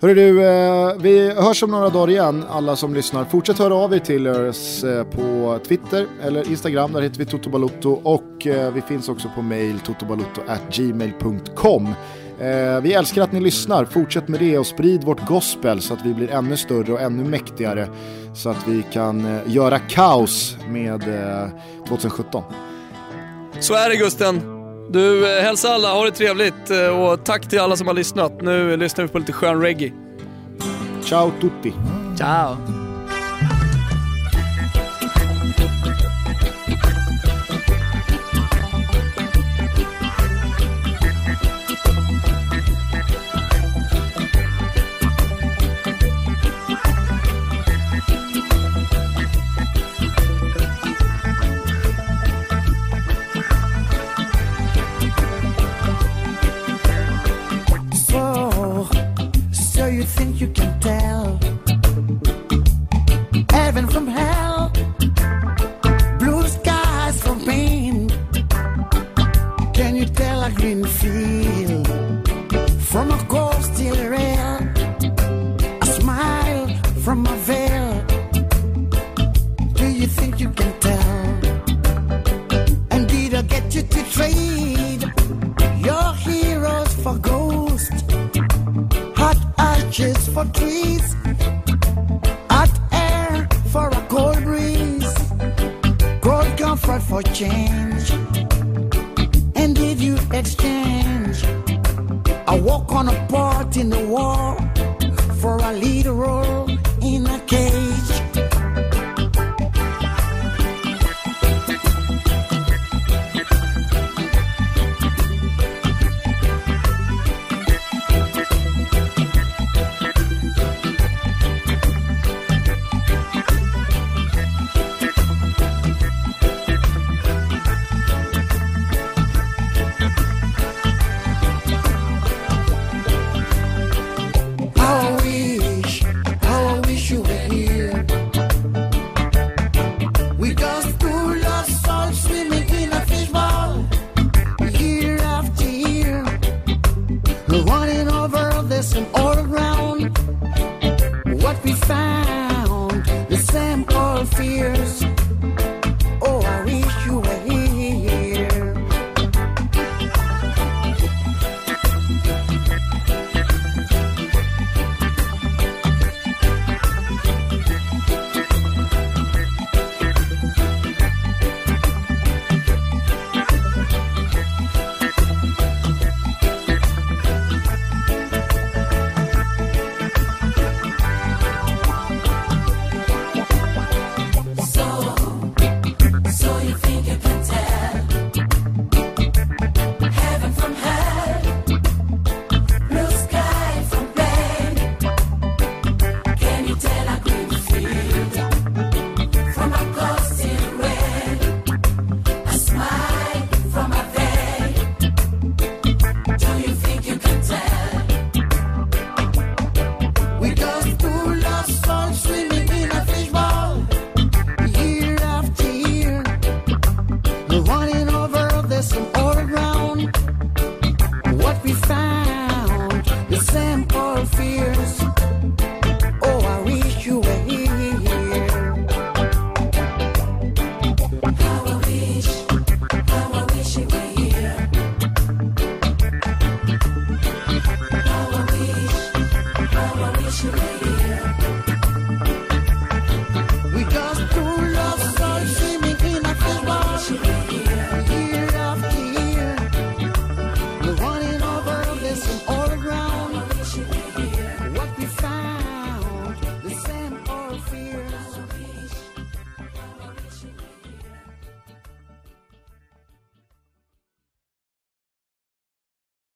Hörru du, eh, vi hörs om några dagar igen, alla som lyssnar. Fortsätt höra av er till oss eh, på Twitter eller Instagram, där heter vi Totobalotto. Och eh, vi finns också på mail totobalotto@gmail.com. Eh, vi älskar att ni lyssnar, fortsätt med det och sprid vårt gospel så att vi blir ännu större och ännu mäktigare så att vi kan eh, göra kaos med eh, 2017. Så är det Gusten. Du, eh, hälsa alla, ha det trevligt eh, och tack till alla som har lyssnat. Nu lyssnar vi på lite skön reggae. Ciao tutti. Ciao.